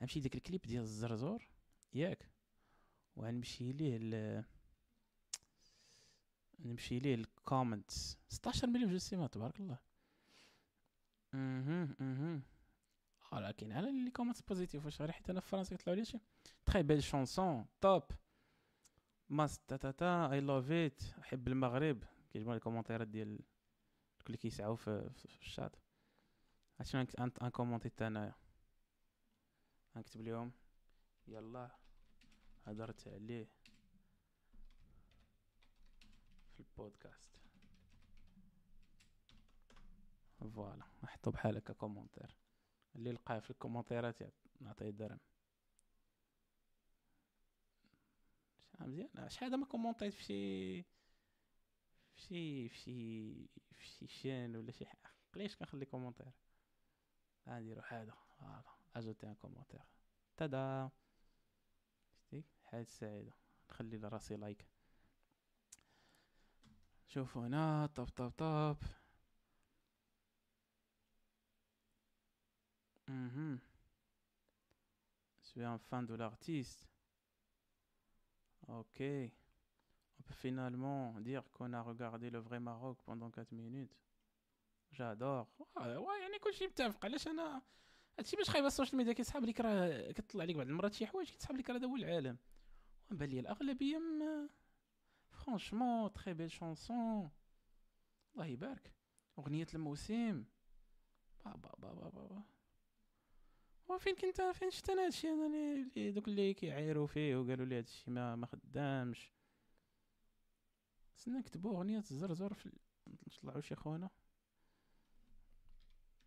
غنمشي داك الكليب ديال الزرزور. ياك. وغنمشي ليه ل نمشي ليه ال comments 16 مليون جو سيما تبارك الله. أها أها. ولكن على les comments positifs واش غير حيت أنا في فرنسا كيطلعوا لي شي؟ très belle chanson top ماس تا تا تا I love it أحب المغرب. كيعجبوني الكومونتيرات ديال اللي كيسعوا في, في الشات. عرفتي شنو un commentaire تا أنايا؟ غنكتب لهم يلا. هضرت عليه. في البودكاست. voilà. نحطو بحال هكا commentaire اللي لقاه في الكومونتيرات نعطيه درهم مزيان؟ شحال ما كومونطيت في شي في شي في شي في شي chaîne ولا شي حاجة؟ قليش كنخلي commentaire غنديرو هذا voilà ajouter un commentaire تدا. شتي؟ حياة سعيدة نخلي لراسي like. شوفوا هنا طب طب طب. Mhm. Je suis un fan de l'artiste. Ok. On peut finalement dire qu'on a regardé le vrai Maroc pendant 4 minutes. J'adore. ouais يعني كلشي متفق علاش أنا هادشي باش خايب السوشيال ميديا كيسحب لك راه كتطلع لك بعض المرات شي حوايج كتسحب لك راه هذا هو العالم وبان لي الأغلبية franchement très belle chanson الله يبارك أغنية الموسم با با با با با وفين كنت فين شفت أنا هادشي أنا اللي دوك اللي كيعايروا فيه وقالوا لي هادشي ما ما خدامش. سنا نكتبوا أغنية الزرزور في نطلعوا شي خونا.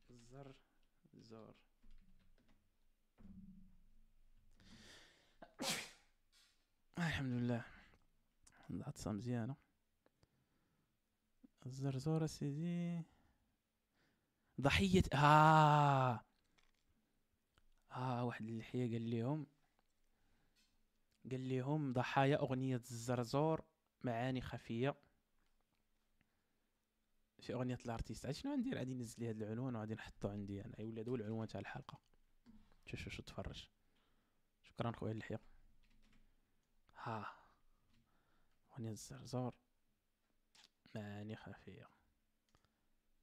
الزر زور الحمد لله العطسه مزيانة. الزرزور سيدي. ضحيه ها! ها واحد اللحيه قال لهم قال لهم ضحايا أغنية الزرزور معاني خفية. في أغنية الأرتيست عاد شنو ندير غادي ننزل لي هذا العنوان وغادي نحطو عندي أنا. يولي هذا هو العنوان تاع الحلقة. شوف شوف شوف تفرج. شكرا خويا اللحيه ها. أغنية الزرزور معاني خفية.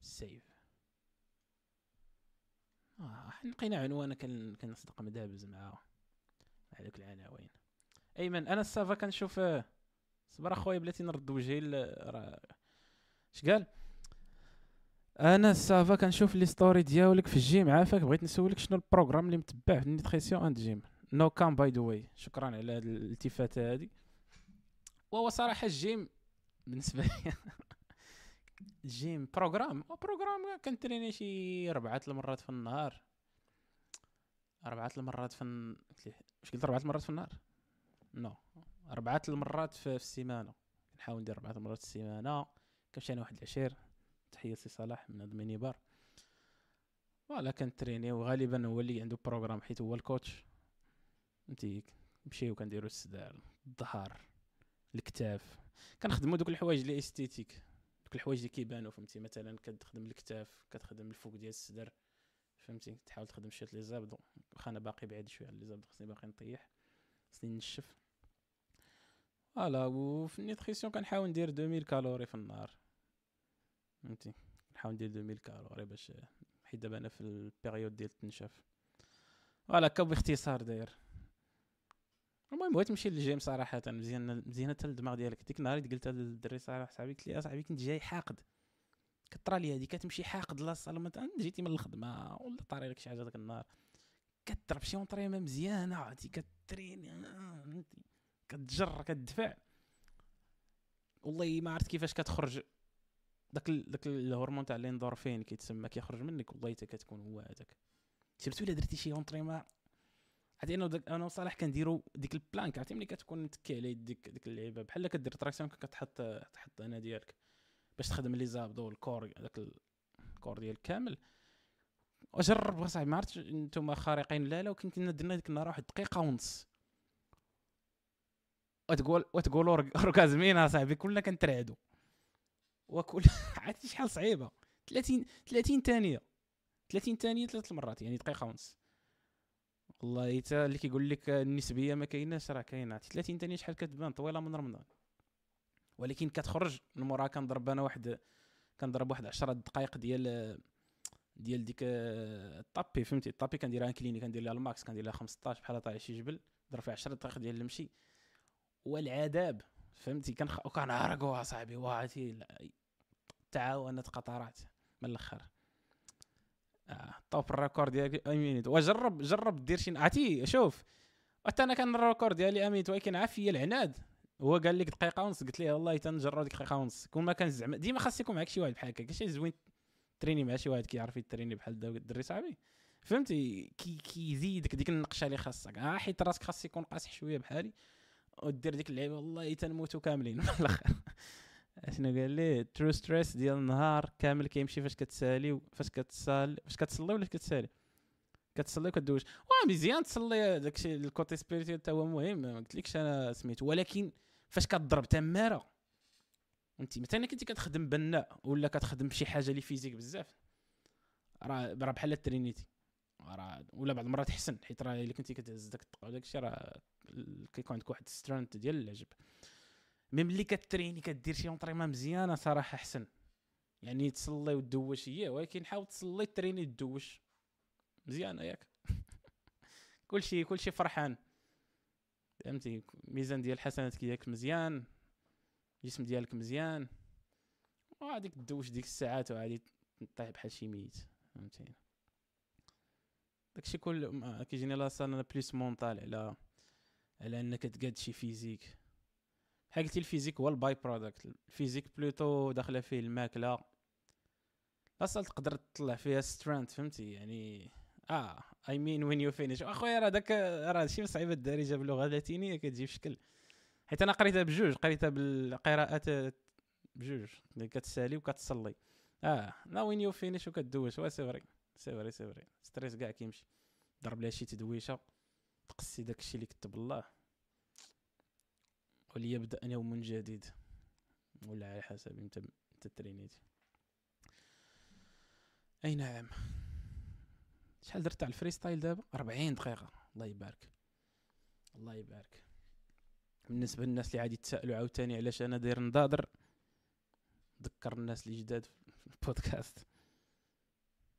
سيف آه لقينا عنوان كنصدق مدابز مع هذوك العناوين أيمن أناس ça va كنشوف صبر اخويا بلاتي نرد وجهي راه. اش قال؟ أناس ça va كنشوف les stories ديالك في الجيم عافاك بغيت نسولك شنو ال programme اللي متبع في ال nutrition and gym no cap by the way شكرا على هذه الالتفاته هذه وهو صراحة الجيم بالنسبة لي الجيم programme. programme كنتريني شي اربعه المرات في النهار. اربعه المرات في. واش قلت اربعه المرات في النهار؟ no. اربعه المرات في, السيمانة. نحاول ندير اربعه المرات في السيمانة. كنمشي أنا واحد العشير. تحية سي صلاح من هاد ال mini bar. voilà كنتريني. وغالبا هو اللي عنده programme حيت هو ال coach. فهمتي؟ نمشيو كنديرو الصدر الظهر الكتاف. كنخدمو دوك الحوايج اللي esthétiques. دوك الحوايج اللي كيبانو فهمتي؟ مثلا كتخدم الكتاف كتخدم الفوق ديال الصدر فهمتي؟ تحاول تخدم شوية les abdos واخا أنا باقي بعيد شوية على les abdos خصني باقي نطيح خصني نشف. voilà وفي ال nutrition كنحاول ندير 2000 calories في النهار فهمتي؟ نحاول ندير 2000 calories باش حيت دابا أنا في ال période ديال التنشاف. voilà كا باختصار داير. المهم بغيت نمشي للجيم صراحة. مزيان مزيانه حتى الدماغ ديالك. ديك النهار قلت للدري صراحة صاحبي قلت لي اصاحبي كنت جاي حاقد. كطرا لي هادي كتمشي حاقد la salle مثلا جيتي من الخدمة ولا طاري لك شي حاجة داك النهار. كضرب شي entraînement مزيانة عرفتي كترين كتجر كتدفع. والله ما عرفت كيفاش كتخرج. داك. داك الهرمون تاع الإندورفين كيتسمى كيخرج منك والله حتى كتكون هو هذاك. surtout إلا درتي شي entraînement عرفتي أنا أنا وصالح كنديرو ديك ال plank عرفتي ملي كتكون متكي على يديك ديك اللعيبه بحال كدير traction كتحط تحط هنا ديالك باش تخدم لي زابدو الكور داك الكور ديالك كامل. وجرب صاحبي ما عرفتش نتوما خارقين لا لا ولكن كنا درنا ديك النهار واحد دقيقة ونص. وتقول وتقول أورغازمين صاحبي كلنا كنترعدوا وكل عرفتي شحال صعيبة؟ 30 30 ثانية. 30 ثانية ثلاث مرات يعني دقيقة ونص. والله حتى اللي كيقول لك النسبية ما كايناش راه كاينة. 30 ثانية شحال كتبان؟ طويلة من رمضان. ولكن كتخرج من موراها كنضرب أنا واحد كنضرب واحد 10 دقائق ديال ديال ديك ال tapis فهمتي؟ ال tapis كنديرها incliné كندير لها ال max كندير لها 15 بحال طالع شي جبل ضرب فيها 10 دقائق ديال المشي. والعذاب فهمتي؟ كنخ... كنعرقوا صاحبي واتي تعاونت قطرات. من الأخر. آه top ال record ديالك une minute وجرب جرب دير شي عرفتي شوف. حتى أنا كان ال record ديالي une minute ولكن عافيه العناد. هو قال لك دقيقة ونص قلت له والله تنجرب ديك دقيقة ونص. كون ما كان زعما ديما خاص يكون معاك شي واحد بحال هكا. شي زوين تريني مع شي واحد كيعرف يتريني بحال الدري صاحبي. فهمتي؟ كي كيزيدك ديك النقشة اللي خاصك. آه حيت راسك خاص يكون قاصح شوية بحالي. ودير ديك اللعيبه والله تنموتوا كاملين. من الآخر. شنو قال لي trop stress ديال النهار كامل كيمشي فاش كتسالي فاش كتسال فاش كتصلي ولا كتسالي؟ كتصلي وكدوش. واه مزيان تصلي. داكشي ال côté spirituel حتى هو مهم. ما قلتلكش أنا سميتو. ولكن فاش كضرب تماره انت مثلا كنتي كتخدم بناء ولا كتخدم شي حاجة اللي فيزيك بزاف راه راه بحال إلا ترينيتي. راه ولا بعض المرات حسن حيت راه إلا كنتي كتهز داك وداك الشيء راه كيكون عندك واحد strength ديال العجب. mais ملي كتريني كدير شي entraînement مزيانة صراحة أحسن. يعني تصلي وتدوش هي ولكن حاول تصلي تريني تدوش. مزيانة ياك. كلشي كلشي فرحان. فهمتي؟ ميزان ديال الحسنات كياك مزيان الجسم ديالك مزيان وغاديك تدوش ديك الساعات وغادي طيح بحال شي ميت. فهمتي؟ داكشي كل كيجيني لا أنا plus mental على على أنك تقاد شي physique. بحال قلتي ال physique هو ال by-product. ال physique plutôt داخلة فيه الماكلة. أصلا تقدر تطلع فيها strength فهمتي؟ يعني آه I mean when you finish أخويا راه داك راه شي صعيبة الدارجة باللغة اللاتينية كتجي في شكل. حيت أنا قريتها بجوج قريتها بالقراءات بجوج. كتسالي وكتصلي. آه نا when you finish وكدوش. وا c'est vrai c'est vrai c'est vrai. stress كاع كيمشي. ضرب لها شي تدويشة. تقصي داكشي اللي كتب الله. وليبدا يوم جديد. ولا على حسب انت انت ترينيتي أي نعم. شحال درت على ال freestyle دابا؟ 40 دقيقة. الله يبارك. الله يبارك. بالنسبة للناس اللي عادي يتسائلوا عاوتاني علاش أنا داير نضادر ذكر الناس اللي جداد في البودكاست.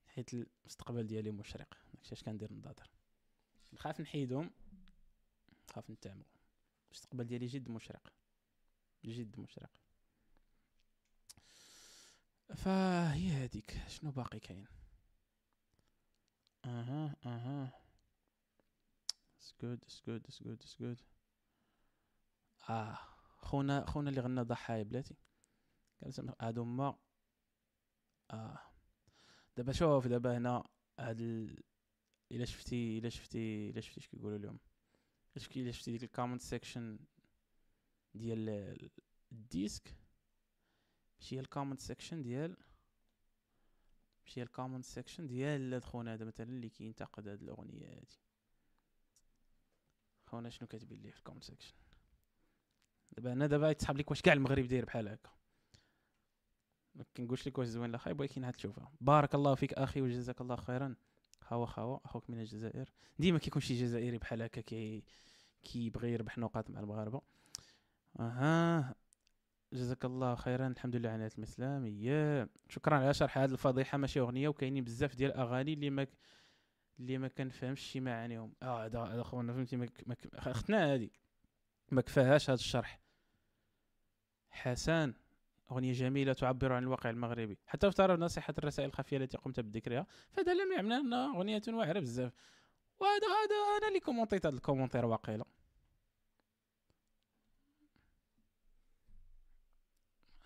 حيت المستقبل ديالي مشرق. داكشي اش كندير نضادر. نخاف نحيدهم نخاف نتعمو المستقبل ديالي جد مشرق. جد مشرق. فهي هذيك شنو باقي كاين؟ أها أها. it's good it's good it's good it's good آه خونا خونا اللي غنى ضحايا بلاتي. كنسمع هادو هما. آه. دابا شوف دابا هنا هاد ال... إلا شفتي إلا شفتي إلا شفتي اش كيقولوا لهم شفتي الا شفتي ديك ال comment section ديال الديسك؟ ماشي هي ال comment section ديال ماشي هي ال comment section ديال هاد خونا هذا مثلا اللي كينتقد هاد الأغنية هادي. خونا شنو كاتبين ليه في الكومنت سيكشن دابا أنا دابا يتسحب لك واش كاع المغرب داير بحال هكا. ما كنقولش لك واش زوين لا خايب ولكن تشوفها. بارك الله فيك أخي وجزاك الله خيرا. خاوة خاوة أخوك من الجزائر. ديما كيكون شي جزائري بحال هكا كي كيبغي يربح نقاط مع المغاربه أها. جزاك الله خيرا. الحمد لله على الاسلام يا. شكرا على شرح هذه الفضيحة. ماشي أغنية وكاينين بزاف ديال الأغاني اللي ما اللي ما كنفهمش شي معانيهم آه هذا هذا خونا فهمتي ما اختنا هذه. ما كفاهاش هذا الشرح. حسن. أغنية جميلة تعبر عن الواقع المغربي. حتى افترض نصيحة الرسائل الخفية التي قمت بذكرها فهذا لم يعني أنها أغنية واعرة بزاف. وهذا هذا أنا اللي كومونتيت هذا ال commentaire واقيلا.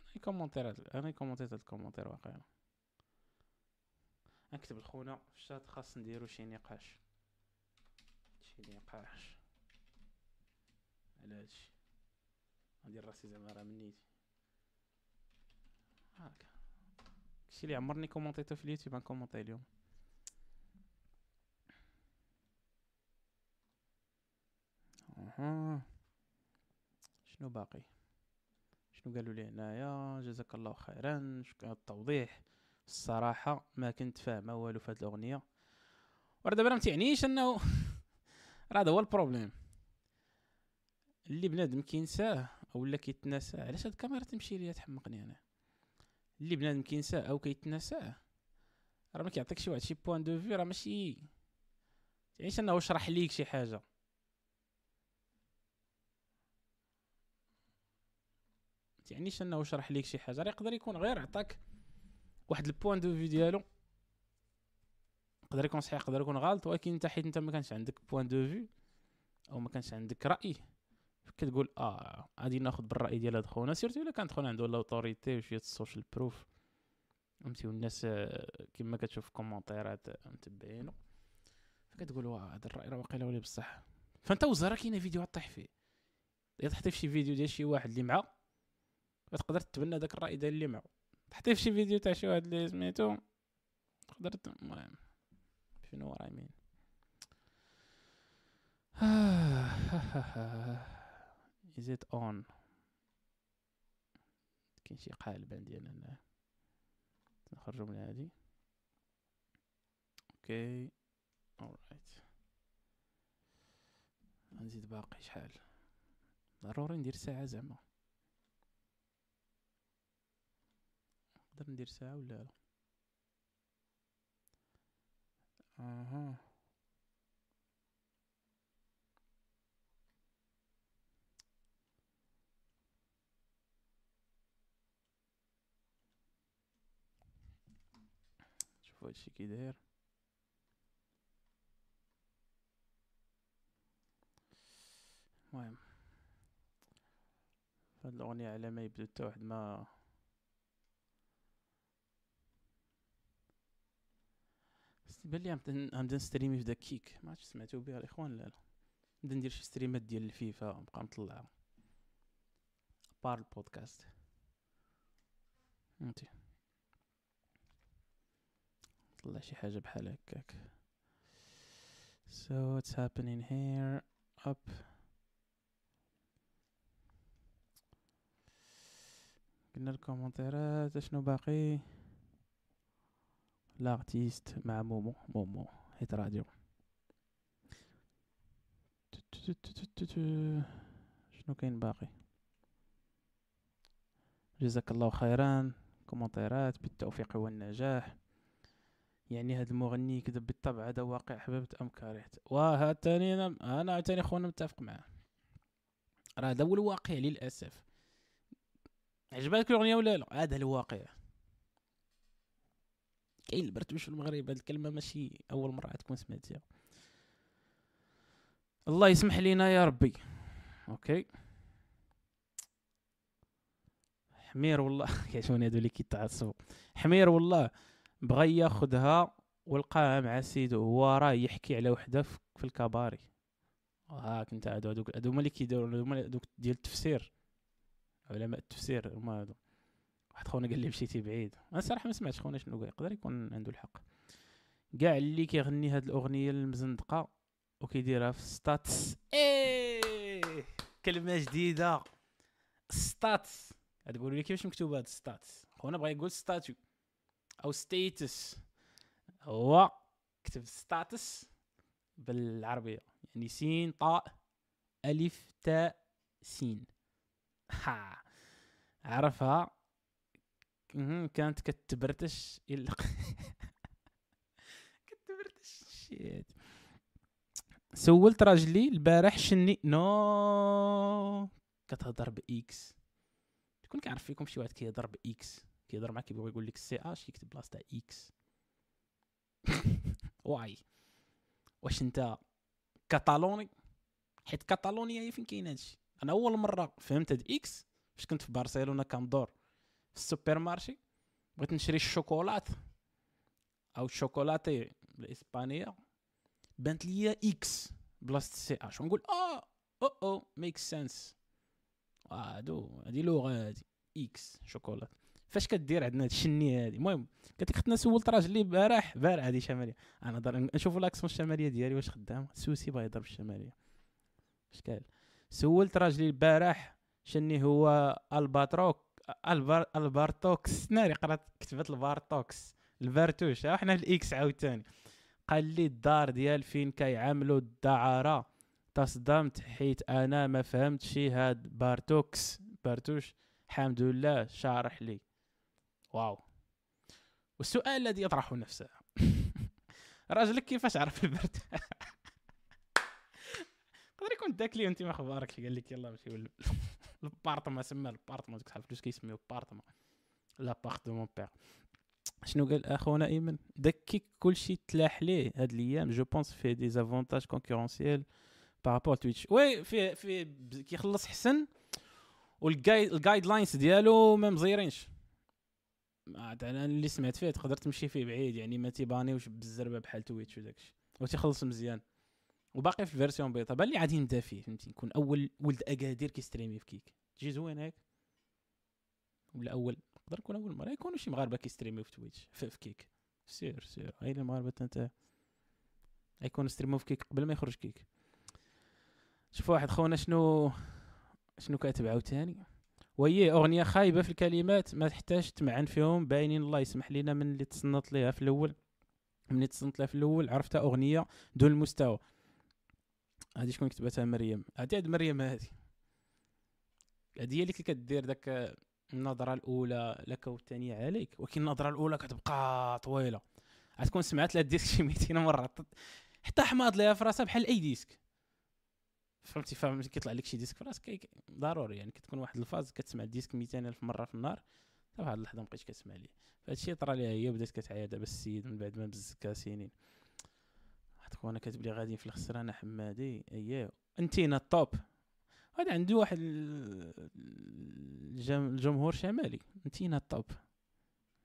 أنا commentaire أنا كومونتيت هذا ال commentaire واقيلا. نكتب لخونا في الشات خاص نديرو شي نقاش. شي نقاش. على هادشي ندير راسي زعما راه من هاكا الشي اللي عمرني كومونتيتو في اليوتيوب غنكومونتي اليوم أها شنو باقي شنو قالوا لي هنايا جزاك الله خيرا شكرا على التوضيح الصراحه ما كنت فاهمه والو في هاد الاغنيه وراه دابا ما تعنيش انه راه هذا هو ال problème اللي بنادم كينساه اولا كيتناسى علاش هاد الكاميرا تمشي ليا تحمقني أنا اللي بنادم كينساه أو كيتناساه. راه ما كيعطيكش واحد شي point de vue راه ماشي تعيش انه شرح ليك شي حاجة؟ تعنيش انه شرح ليك شي حاجة؟ راه يقدر يكون غير عطاك واحد ال point de vue ديالو. يقدر يكون صحيح يقدر يكون غلط ولكن انت حيت أنت ما كانش عندك point de vue أو ما كانش عندك رأي. كتقول آه غادي ناخذ بالرأي ديال هاد خونا. surtout إلا كانت خونا عنده l'autorité وشويه ال social proof فهمتي؟ والناس آه، كما كتشوف كومونتيرات متبعينو فكتقول واه هذا الرأي راه واقيلا ولي بصح. فأنت وزاره كاينة فيديو طيح فيه. إذا طحتي في شي فيديو ديال شي واحد اللي معاه تقدر تتبنى داك الرأي ديال اللي معاه. طحتي في شي فيديو تاع شي واحد اللي سميتو تقدر المهم شنو راي مين is it on? كاين شي قالب عندي أنا هنا. نخرجو من هادي. Okay. Alright. غنزيد باقي شحال. ضروري ندير ساعة زعما. نقدر ندير ساعة ولا لا؟ أها. شوفوا هادشي كي داير المهم. هاد الأغنية على ما يبدو حتى واحد ما بان لي غنبدأ نستريمي في داك Kick ما عرفتش سمعتو بها الاخوان لا لا. نبدا ندير شي ستريمات ديال الفيفا نبقى نطلعها. بار البودكاست. فهمتي؟ طلع شي حاجة بحال هكاك. So what's happening here? Up. قلنا الكومنتيرات شنو باقي؟ لارتيست مع مومو. مومو. هيت راديو شنو كاين باقي؟ جزاك الله خيرا. كومنتيرات بالتوفيق والنجاح. يعني هذا المغني يكذب بالطبع هذا واقع حببت أم كرهت وها تاني أنا أنا تاني خونا متفق معاه. راه هذا هو الواقع للأسف. عجبتك الأغنية ولا لا؟ هذا الواقع. كاين البرتوش في المغرب هذه الكلمة ماشي أول مرة تكون سمعتيها. الله يسمح لينا يا ربي. okay. حمير والله. كيعجبوني هادو اللي كيتعصبوا. حمير والله. بغى ياخذها ولقاها مع سيدو هو راه يحكي على وحده في الكباري. هاك انت هادو هادوك هادو هما اللي كيديروا هما هادوك ديال التفسير. علماء التفسير هما هادو. واحد خونا قال لي مشيتي بعيد. أنا صراحة ما سمعتش خونا شنو قال يقدر يكون عنده الحق. كاع اللي كيغني هاد الأغنية المزندقة وكيديرها في status. إيه! كلمة جديدة. status. هاد بيقولوا لي كيفاش مكتوبه هاد status؟ خونا بغا يقول statut أو status هو كتب status بالعربية. يعني سين طاء ألف تاء سين. ها. عرفها. كانت كتبرتش. كتبرتش. شيت سولت راجلي البارح شني. نو كتهضر ب X. تكون كيعرف فيكم شي واحد كيهضر ب X. كيهضر معاك كيبغي يقول لك CH كيكتب بلاصه X. واي. واش انت كاتالوني؟ حيت كاتالونيا هي فين كاين هادشي؟ أنا أول مرة فهمت هاد X فاش كنت في برشلونه كندور في ال supermarché بغيت نشري الشوكولات. أو الشوكولاتي الإسبانية بانت ليا إكس بلاصة سي اش. ونقول آه أو أو ميك سنس هادو هادي لغة هادي إكس شوكولات. فاش كدير عندنا الشنيه هادي؟ المهم قالت لك خدنا سولت راجلي البارح بارح هادي شمالية. أنا نهضر نشوفوا لاكسون الشمالية ديالي واش خدام سوسي بغا يهضر بالشماليه اش قال؟ سولت راجلي البارح شني هو الباتروك البار البارتوكس. ناري قرات كتبت البارتوكس. البارتوش. إحنا في الإكس عاوتاني. قال لي الدار ديال فين كيعاملوا الدعارة؟ تصدمت حيت أنا ما فهمتش هاد بارتوكس. بارتوش الحمد لله شارح لي. واو. والسؤال الذي يطرح نفسه. راجلك كيفاش عرف البرد؟ يقدر يكون داك لي انت ما أخبارك قال لك يلا مشي البارتما سمى البارتما ديك تعرف كيسميو بارتما لابارتمون بيغ شنو قال أخونا إيمن؟ داك كلشي تلاح ليه. هاد الأيام جو بونس في دي زافونتاج كونكورونسيال بارابور تويتش وي في في كيخلص حسن والجايد الجايد لاينز ديالو ما مزيرينش. أنا اللي سمعت فيه تقدر تمشي فيه بعيد يعني ما تيبانيوش بالزربة بحال تويتش وداكشي. وتيخلص مزيان. وباقي في الفيرسيون بيتا بان لي غادي نبدا فيه فهمتي نكون أول ولد أكادير كيستريمي في كيك. تجي زوين هيك؟ ولا أول نقدر نكون أول مرة. يكونوا شي مغاربة كيستريميو في Twitch في, في Kick. سير سير. هاي المغاربه أنت. يكونوا ستريمو في Kick قبل ما يخرج Kick. شوف واحد خونا شنو شنو كاتب عاوتاني؟ وهي أغنية خايبة في الكلمات ما تحتاج تمعن فيهم باينين الله يسمح لنا من اللي تصنت ليها في الأول. من تصنت لها في الأول عرفتها أغنية دون المستوى. هذه شكون كتبتها؟ مريم. هذه هاد مريم هذه. هذه هي اللي كدير داك النظرة الأولى لك والثانية عليك. ولكن النظرة الأولى كتبقى طويلة. غتكون سمعت لها ال disque شي 200 مرة. حتى حماض ليها في راسها بحال أي disque. فهمتي؟ فاهم كيطلع لك شي disque في راسك ضروري يعني كتكون واحد ال phase كتسمع ال disque 200 ألف مرة في النهار حتى واحد اللحظة مابقيتش كتسمع ليه. فهادشي طرا ليها هي بدات كتعيا دابا السيد من بعد ما بزكا سنين واحد خونا كاتب لي غادي في الخسرانة حمادي أييه أنتينا الطوب. هذا عنده واحد الجمهور شمالي أنتينا الطوب.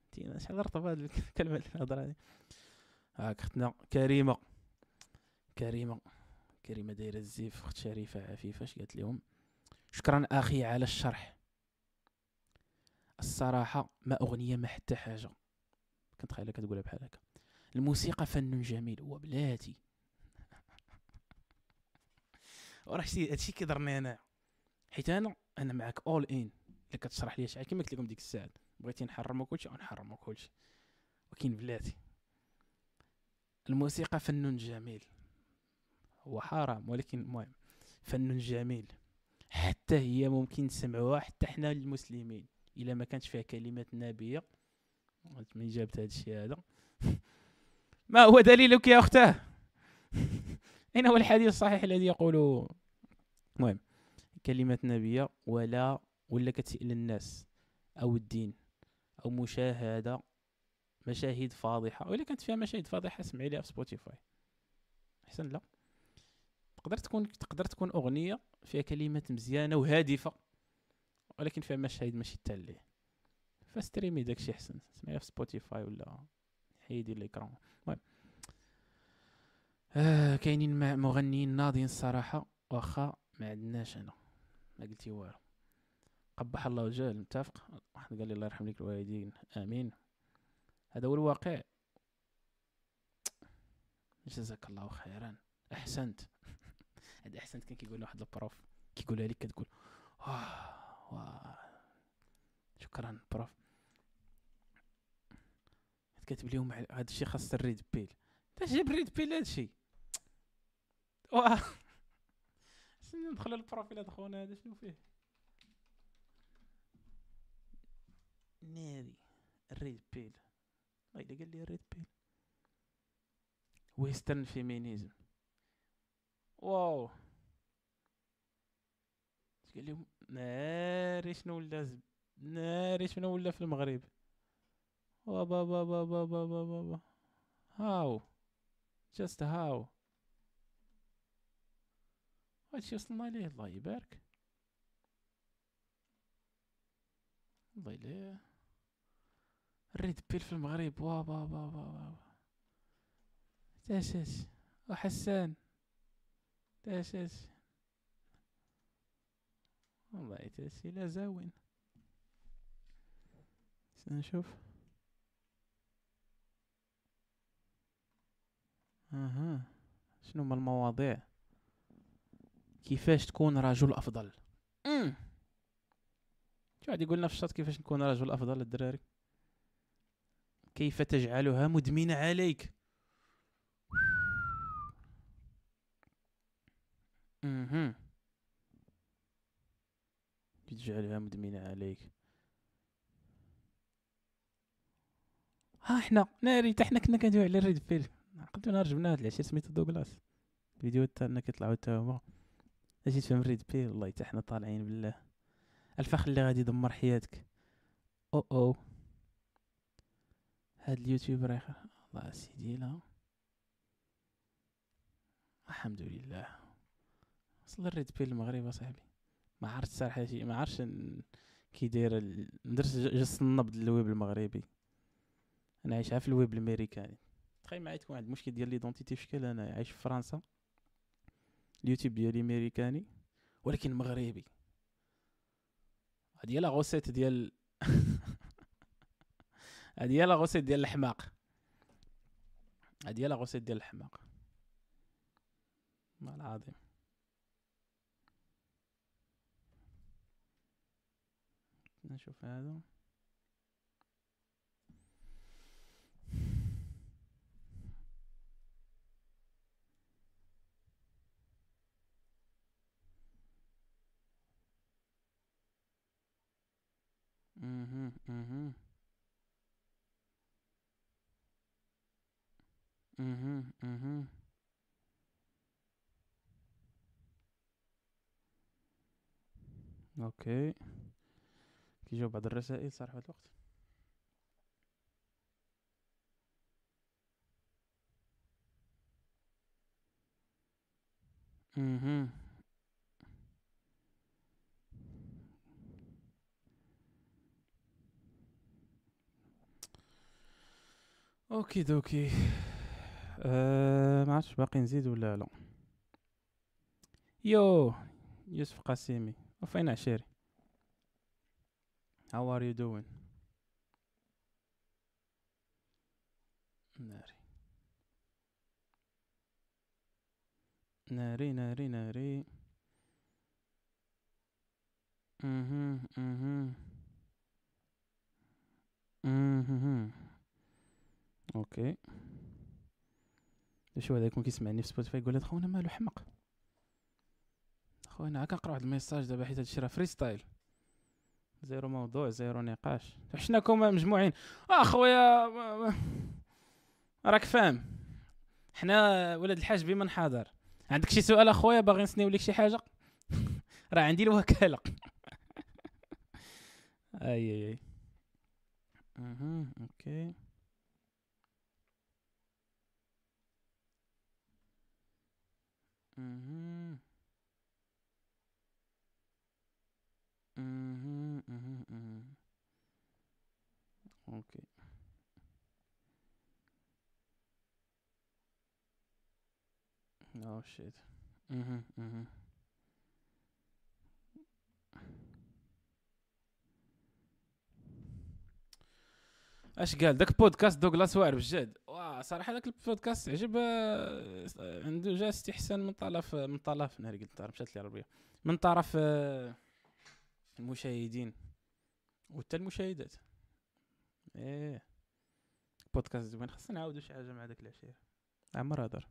أنتينا شحال رطبه هاد الكلمة اللي نهضر هادي هاك اختنا كريمة. كريمة. كريمه دايره الزيف أخت شريفة عفيفة اش قالت لهم؟ شكرا أخي على الشرح. الصراحة ما أغنية ما حتى حاجة. كنت خايلة كتقولها بحال هكا. الموسيقى فن جميل وبلاتي وراه شتي هادشي كيضرني أنا. حيت أنا أنا معاك اول ان اللي كتشرح لي شحال كيما قلت لكم ديك الساعة. بغيتي نحرمو كلشي غنحرمو كلشي ولكن بلاتي. الموسيقى فن جميل. هو حرام ولكن المهم فن جميل. حتى هي ممكن نسمعوها حتى حنا المسلمين. إلا ما كانش فيها كلمات نابيه من جابت هذا الشيء هذا؟ ما هو دليلك يا أختاه؟ أين هو الحديث الصحيح الذي يقول المهم كلمات نبية ولا ولا كتسئل الناس أو الدين أو مشاهدة مشاهد فاضحة ولا كانت فيها مشاهد فاضحة اسمعي ليها في سبوتيفاي أحسن لا؟ تقدر تكون تقدر تكون أغنية فيها كلمات مزيانة وهادفة ولكن فيها مشاهد ماشي تالي فستريمي داكشي أحسن سمعيها في سبوتيفاي ولا حيدي ليكرون المهم. آه كاينين مغنيين ناضيين الصراحة واخا ما عندناش أنا. ما قلتي والو. قبح الله وجهه متفق واحد قال لي الله يرحم لك الوالدين. آمين. هذا هو الواقع. جزاك الله خيرا. أحسنت. هذا احسنت كان كيقول واحد ال prof كيقولها لك كتقول واه شكرا prof كاتب لهم هذا الشيء خاص ال red pill. إنت جاب red pill هذا الشيء؟ واه ندخل ال profil هذا خونا هذا؟ شنو فيه؟ ناري ال red pill. إلا قال لي ال red pill. Western feminism. Wow. قال لهم ناري شنو ولا ناري شنو ولا في المغرب؟ وابا بابا بابا بابا How. Just how. هادشي وصلنا ليه؟ الله يبارك. الله يليه الريد بيل في المغرب. وا با با با با. تاساس وحسان تاساس والله تاسي لا زاوين سنشوف أها. شنو هما المواضيع؟ كيفاش تكون رجل أفضل؟ امم شو غادي يقولنا في الشاط كيفاش نكون رجل أفضل الدراري؟ كيف تجعلها مدمنة عليك؟ أها تجعلها مدمنة عليك. ها إحنا ناري حتى حنا كنا كندويو على ال red pill عقلتو نهار جبنا هاد العشير سميتو دوغلاس. الفيديو تاعنا كيطلعو تا هما. أجي تفهم red pill والله حتى حنا طالعين بالله. الفخ اللي غادي يدمر حياتك. أو أو. هاد ال youtuber يا الله سيدي لا. الحمد لله. وصل ال red pill المغرب أصاحبي. ما عرفت صراحة شي ما عرفتش كي داير ندرت جس النبض الويب المغربي. أنا عايش في الويب الامريكاني تخيل معايا تكون عند مشكل ديال l'identité في شكل أنا عايش في فرنسا. اليوتيوب ديالي امريكاني ولكن مغربي. هادي هي la recette ديال هادي هي la recette ديال الحماق هادي هي la recette ديال الحماق ما العظيم. نشوف هذا أها أها أها أها أوكي كيجاوب بعض الرسائل صراحة الوقت أها okie dokie أه ما عرفتش باقي نزيد ولا لا؟ يو يوسف قاسمي وفين عشيري How are you doing? ناري. ناري ناري ناري. أها أها أها okay. شو هذا يكون كيسمعني في سبوتيفاي يقول خونا مالو حمق. خونا هاكا نقرا واحد ال message دابا حيت هادشي راه freestyle zéro موضوع zéro نقاش. حنا كوما مجموعين. اخويا راك فاهم. حنا ولاد الحاج بمن حاضر عندك شي سؤال أخويا؟ باغي نسنيو لك شي حاجة؟ راه عندي الوكالة. أي أي. أها أوكي. أها. Shit. Mhm, mhm. اش قال؟ داك بودكاست دوغلاس واعر بجد. واه صراحة داك البودكاست عجب آه، عنده جا استحسان من طرف من طرف ناري قلت مشات لي العربيه من طرف آه، المشاهدين وحتى المشاهدات. إيه. بودكاست زوين خاصنا نعاودو شي حاجة مع داك العشير عمر هضر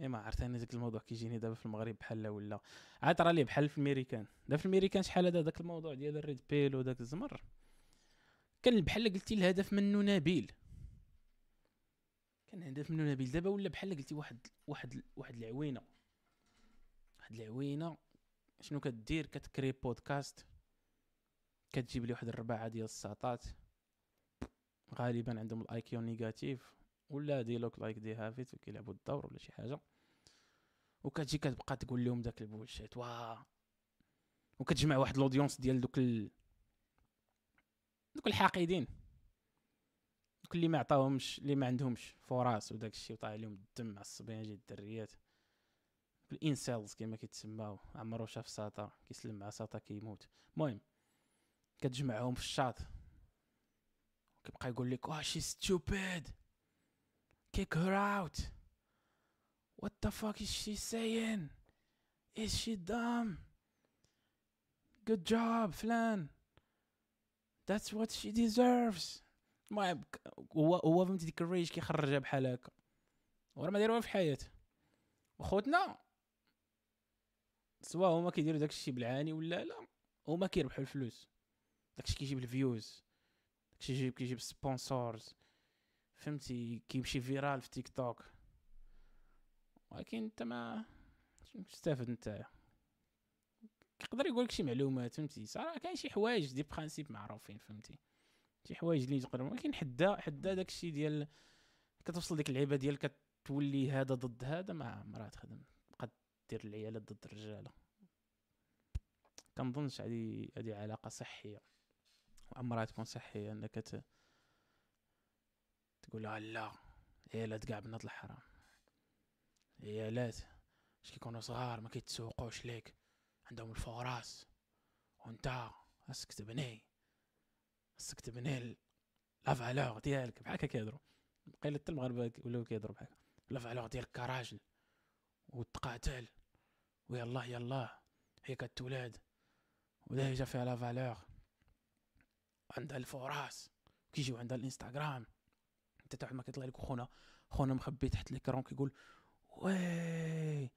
اي ما عرفت أنا داك الموضوع كيجيني دابا في المغرب بحال ولا. عاد راه لي بحال في الميريكان. دابا في الميريكان شحال هذا؟ داك الموضوع ديال ال red pill وداك الزمر. كان بحال قلتي الهدف منه نبيل كان الهدف منه نبيل دابا ولا بحال قلتي واحد واحد واحد العوينة. واحد العوينة. شنو كدير؟ كتكري بودكاست كتجيب لي واحد الرباعة ديال الساطات. غالبا عندهم ال IQ negative ولا they look like they have it وكيلعبوا الدور ولا شي حاجة. وكتجي كتبقى تقول لهم داك ال bullshit واه وكتجمع واحد ال audience ديال دوك ال... دوك الحاقدين. دوك اللي ما عطاهمش اللي ما عندهمش فرص وداك الشيء وطالع عليهم الدم مع الصبيان جي الدريات. ال incels كما كيتسماو عمرو شاف ساطا كيسلم مع ساطا كيموت المهم كتجمعهم في الشاط كيبقى يقول لك واه شي stupid kick her out. What the fuck is she saying? Is she dumb? Good job, فلان. That's what she deserves. المهم هو هو فهمتي ديك ال rage كيخرجها بحال هكا وراه ما داير في حياته وخوتنا سواء هما كيديروا داك الشيء بالعاني ولا لا هما كيربحوا الفلوس. داكشي كيجيب ال views داكشي كيجيب كيجيب sponsors فهمتي؟ كيمشي viral في تيك توك ولكن انت ما تستافد نتايا يقدر يقول لك شي معلومات فهمتي؟ صراحة كاين شي حوايج des principes معروفين فهمتي؟ شي حوايج اللي تقدر ولكن حدا حدا داكشي ديال كتوصل ديك اللعيبة ديال كتولي هذا ضد هذا ما عمرها تخدم. تبقى دير العيالات ضد الرجالة. كنظنش هذه هذه علاقة صحية. وعمرها تكون صحية إنك تقول لا عيالات كاع بنات الحرام. عيالات اش كيكونوا صغار ما كيتسوقوش ليك. عندهم الفرص وأنت خاصك تبني خاصك تبني لا فالور ديالك. بحال هكا كيهضروا. قيل حتى المغاربه ولاو كيهضروا بحال لا فالور ديالك كراجل. وتقاتل. ويلا يلا هي كتولاد و déjà فيها la valeur. عندها الفرص كيجيو عندها الانستغرام. انت تاع ما كيطلع لك خونا. خونا مخبي تحت l'écran كيقول oui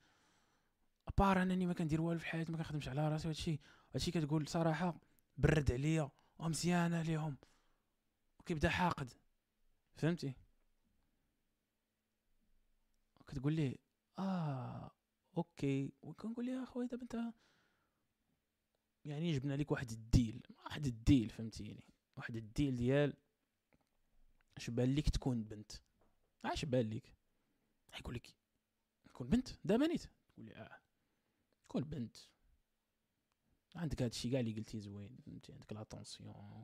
à part انني ما كندير والو في حياتي ما كنخدمش على راسي. وهادشي هادشي كتقول صراحة برد عليا ومزيانه ليهم وكيبدا حاقد. فهمتي؟ كتقول لي آه okay. وكنقول لها اخويا دابا أنت يعني جبنا لك واحد ال deal واحد ال deal فهمتيني؟ واحد ال deal ديال اش بان لك تكون بنت؟ اش بان لك؟ يقول لك تكون بنت؟ دابا نيت. تقول لي آه كون بنت. عندك هذا الشيء كاع اللي قلتي زوين انت عندك l'attention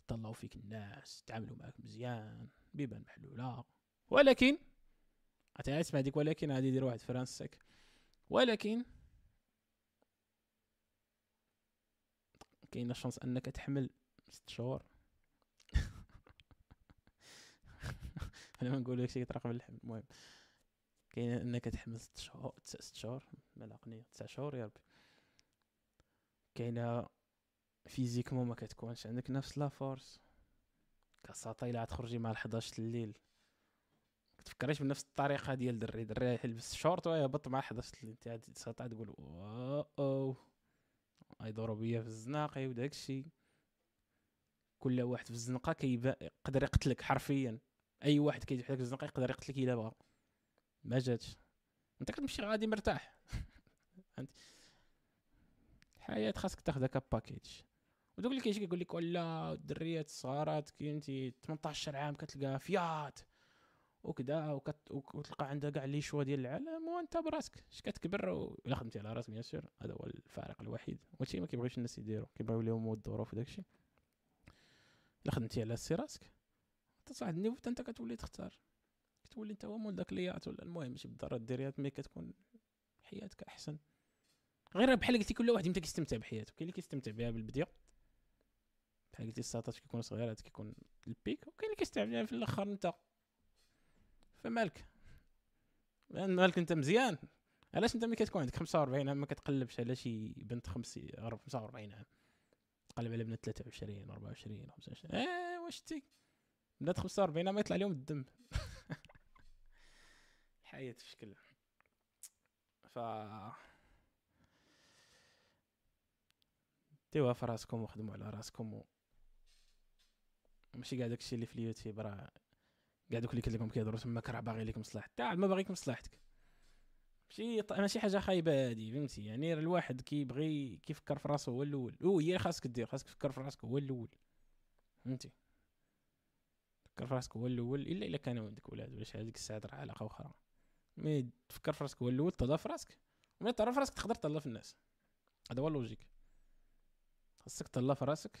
يطلعوا فيك الناس يتعاملوا معك مزيان بيبان محلوله ولكن عرفتي أسمع ديك ولكن غادي يدير واحد فرانسك ولكن كاينة شانس أنك تحمل ست شهور. أنا ما نقول لك شي يطرق باللحم المهم. كاين أنك تحمل ست شهور ست شهور؟ مال عقنيه تسع شهور يا ربي. كاينة physiquement ما كتكونش. عندك نفس la force. كساطا الا تخرجي مع 11 الليل. كتفكريش بنفس الطريقة ديال دري دري يلبس شورت ويهبط مع 11 الليل انت ساطا تقول أو يدوروا بيا في الزناقي وداك الشيء كل واحد في الزنقة كيقدر يقتلك حرفيا. أي واحد كيجي حداك الزنقة يقدر يقتلك إلا بغا ما جاتش. أنت كتمشي غادي مرتاح. الحياة خاصك تاخذها ك package ودوك اللي كيجي كيقول لك ولا الدريات الصغارات كنتي 18 عام كتلقى فيات. وكذا وتلقى عندها كاع les choix ديال العالم وانت براسك. اش كتكبر ولا خدمتي على راسك bien sûr هذا هو الفارق الوحيد. وهادشي ما كيبغيش الناس يديروا كيبغيو لهم الظروف وداكشي. إلا خدمتي على سي راسك تصعد ال niveau انت كتولي تختار. كتولي انت هو مول داك ليات ولا المهم ماشي بالضروره ديريات mais كتكون حياتك أحسن. غير بحال قلتي كل واحد يمكن كيستمتع بحياته. كاين اللي كيستمتع بها بالبديه بحال قلتي الساطات كيكون صغير كيكون ال peak وكاين اللي بها في الأخر انت فمالك مالك أنت مزيان. علاش أنت ملي كتكون عندك 45 عام؟ ما كتقلبش على شي بنت 45 عام. تقلب على بنات 23 24 25 آه واش تي؟ بنات 45 عام يطلع لهم الدم. الحياة في شكل. ف ديوها في راسكم وخدموا على راسكم و... ماشي كاع داكشي اللي في اليوتيوب راه كاع دوك اللي كلكم كيهضروا تماك راه باغي لك مصلحه تاع ما باغيك مصلحتك ماشي ماشي حاجة خايبة هادي فهمتي؟ يعني الواحد كيبغي كيفكر في راسو هو الأول. هو هي خاصك دير خاصك تفكر في راسك هو الأول. فهمتي؟ فكر في راسك هو الأول إلا إلا كانوا عندك ولاد ولا شي هذيك الساعة راه علاقة أخرى mais تفكر في راسك هو الأول تهضر في راسك. وملي تهضر في راسك تقدر تهضر في الناس. هذا هو ال logique. خاصك تهلا في راسك.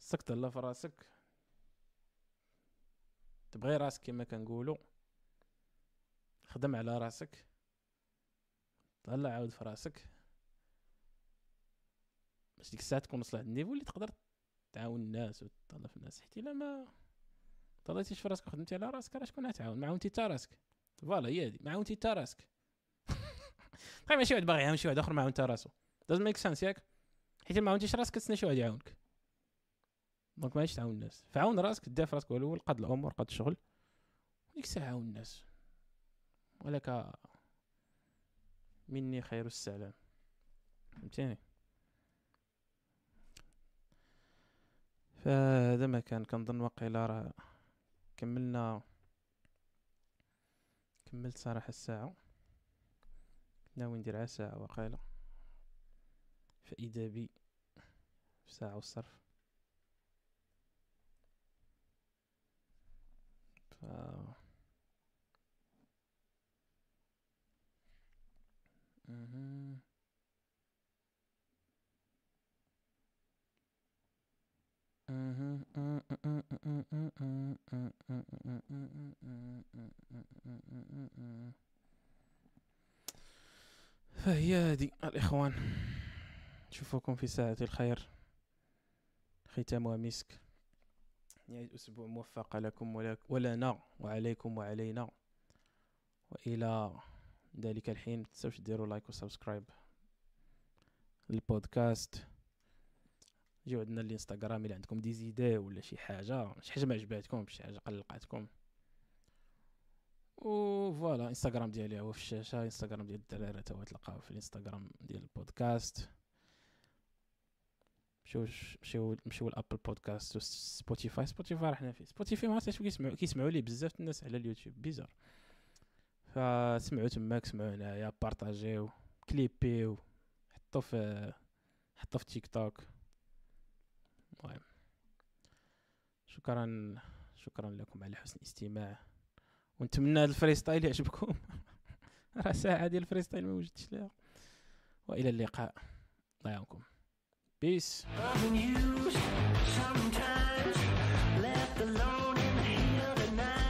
خاصك تهلا في راسك. تبغي راسك كما كنقولوا خدم على راسك طلع عاود في راسك. باش ديك الساعة تكون وصلت ال niveau اللي تقدر تعاون الناس وتطلع في الناس حتى إلا ما طلعتيش في راسك وخدمتي على راسك راه شكون غتعاون ما عاونتي حتى راسك. voilà هي هادي. ما عاونتي حتى راسك. طيب ماشي واحد باغي يعاون شي واحد آخر ما عاون حتى راسو. doesn't make sense ياك. حيت ما عاونتيش راسك كتسنى شي واحد يعاونك. donc ماهيش تعاون الناس. فعاون راسك دير في راسك هو الأول قاد الأمور قاد الشغل. ديك الساعة عاون الناس. ولك مني خير السلام. فهمتيني؟ فهذا ما كان. كنظن واقيلا راه كملنا كملت صراحة الساعة. ناوي ندير ساعة واقيلا. فإذا بي ساعة والصرف. فهي هذه الإخوان نشوفكم في ساعة الخير ختامها مسك نهاية أسبوع موفقة لكم ولنا وعليكم وعلينا. وإلى ذلك الحين متنساوش ديروا like و subscribe للبودكاست. جيو عندنا الإنستغرام إلى عندكم des idées ولا شي حاجة. شي حاجة ما عجباتكم شي حاجة قلقاتكم. و voilà إنستغرام ديالي هو في الشاشة إنستغرام ديال الدراري هو تلقاو في الإنستغرام ديال البودكاست. مشيو مشيو لأبل بودكاست وسبوتيفاي سبوتيفاي حنا فيه. سبوتيفاي ما عرفتش كيسمعوا كيسمعوا ليه بزاف الناس على اليوتيوب. bizarre فسمعوا تماك سمعوا هنايا بارطاجيو كليبيو حطوا في حطوا في تيك توك المهم. شكرا شكرا لكم على حسن الاستماع. ونتمنى هذا ال freestyle يعجبكم. راه ساعة ديال ال freestyle ما وجدتش ليها. وإلى اللقاء. الله يعاونكم. Peace.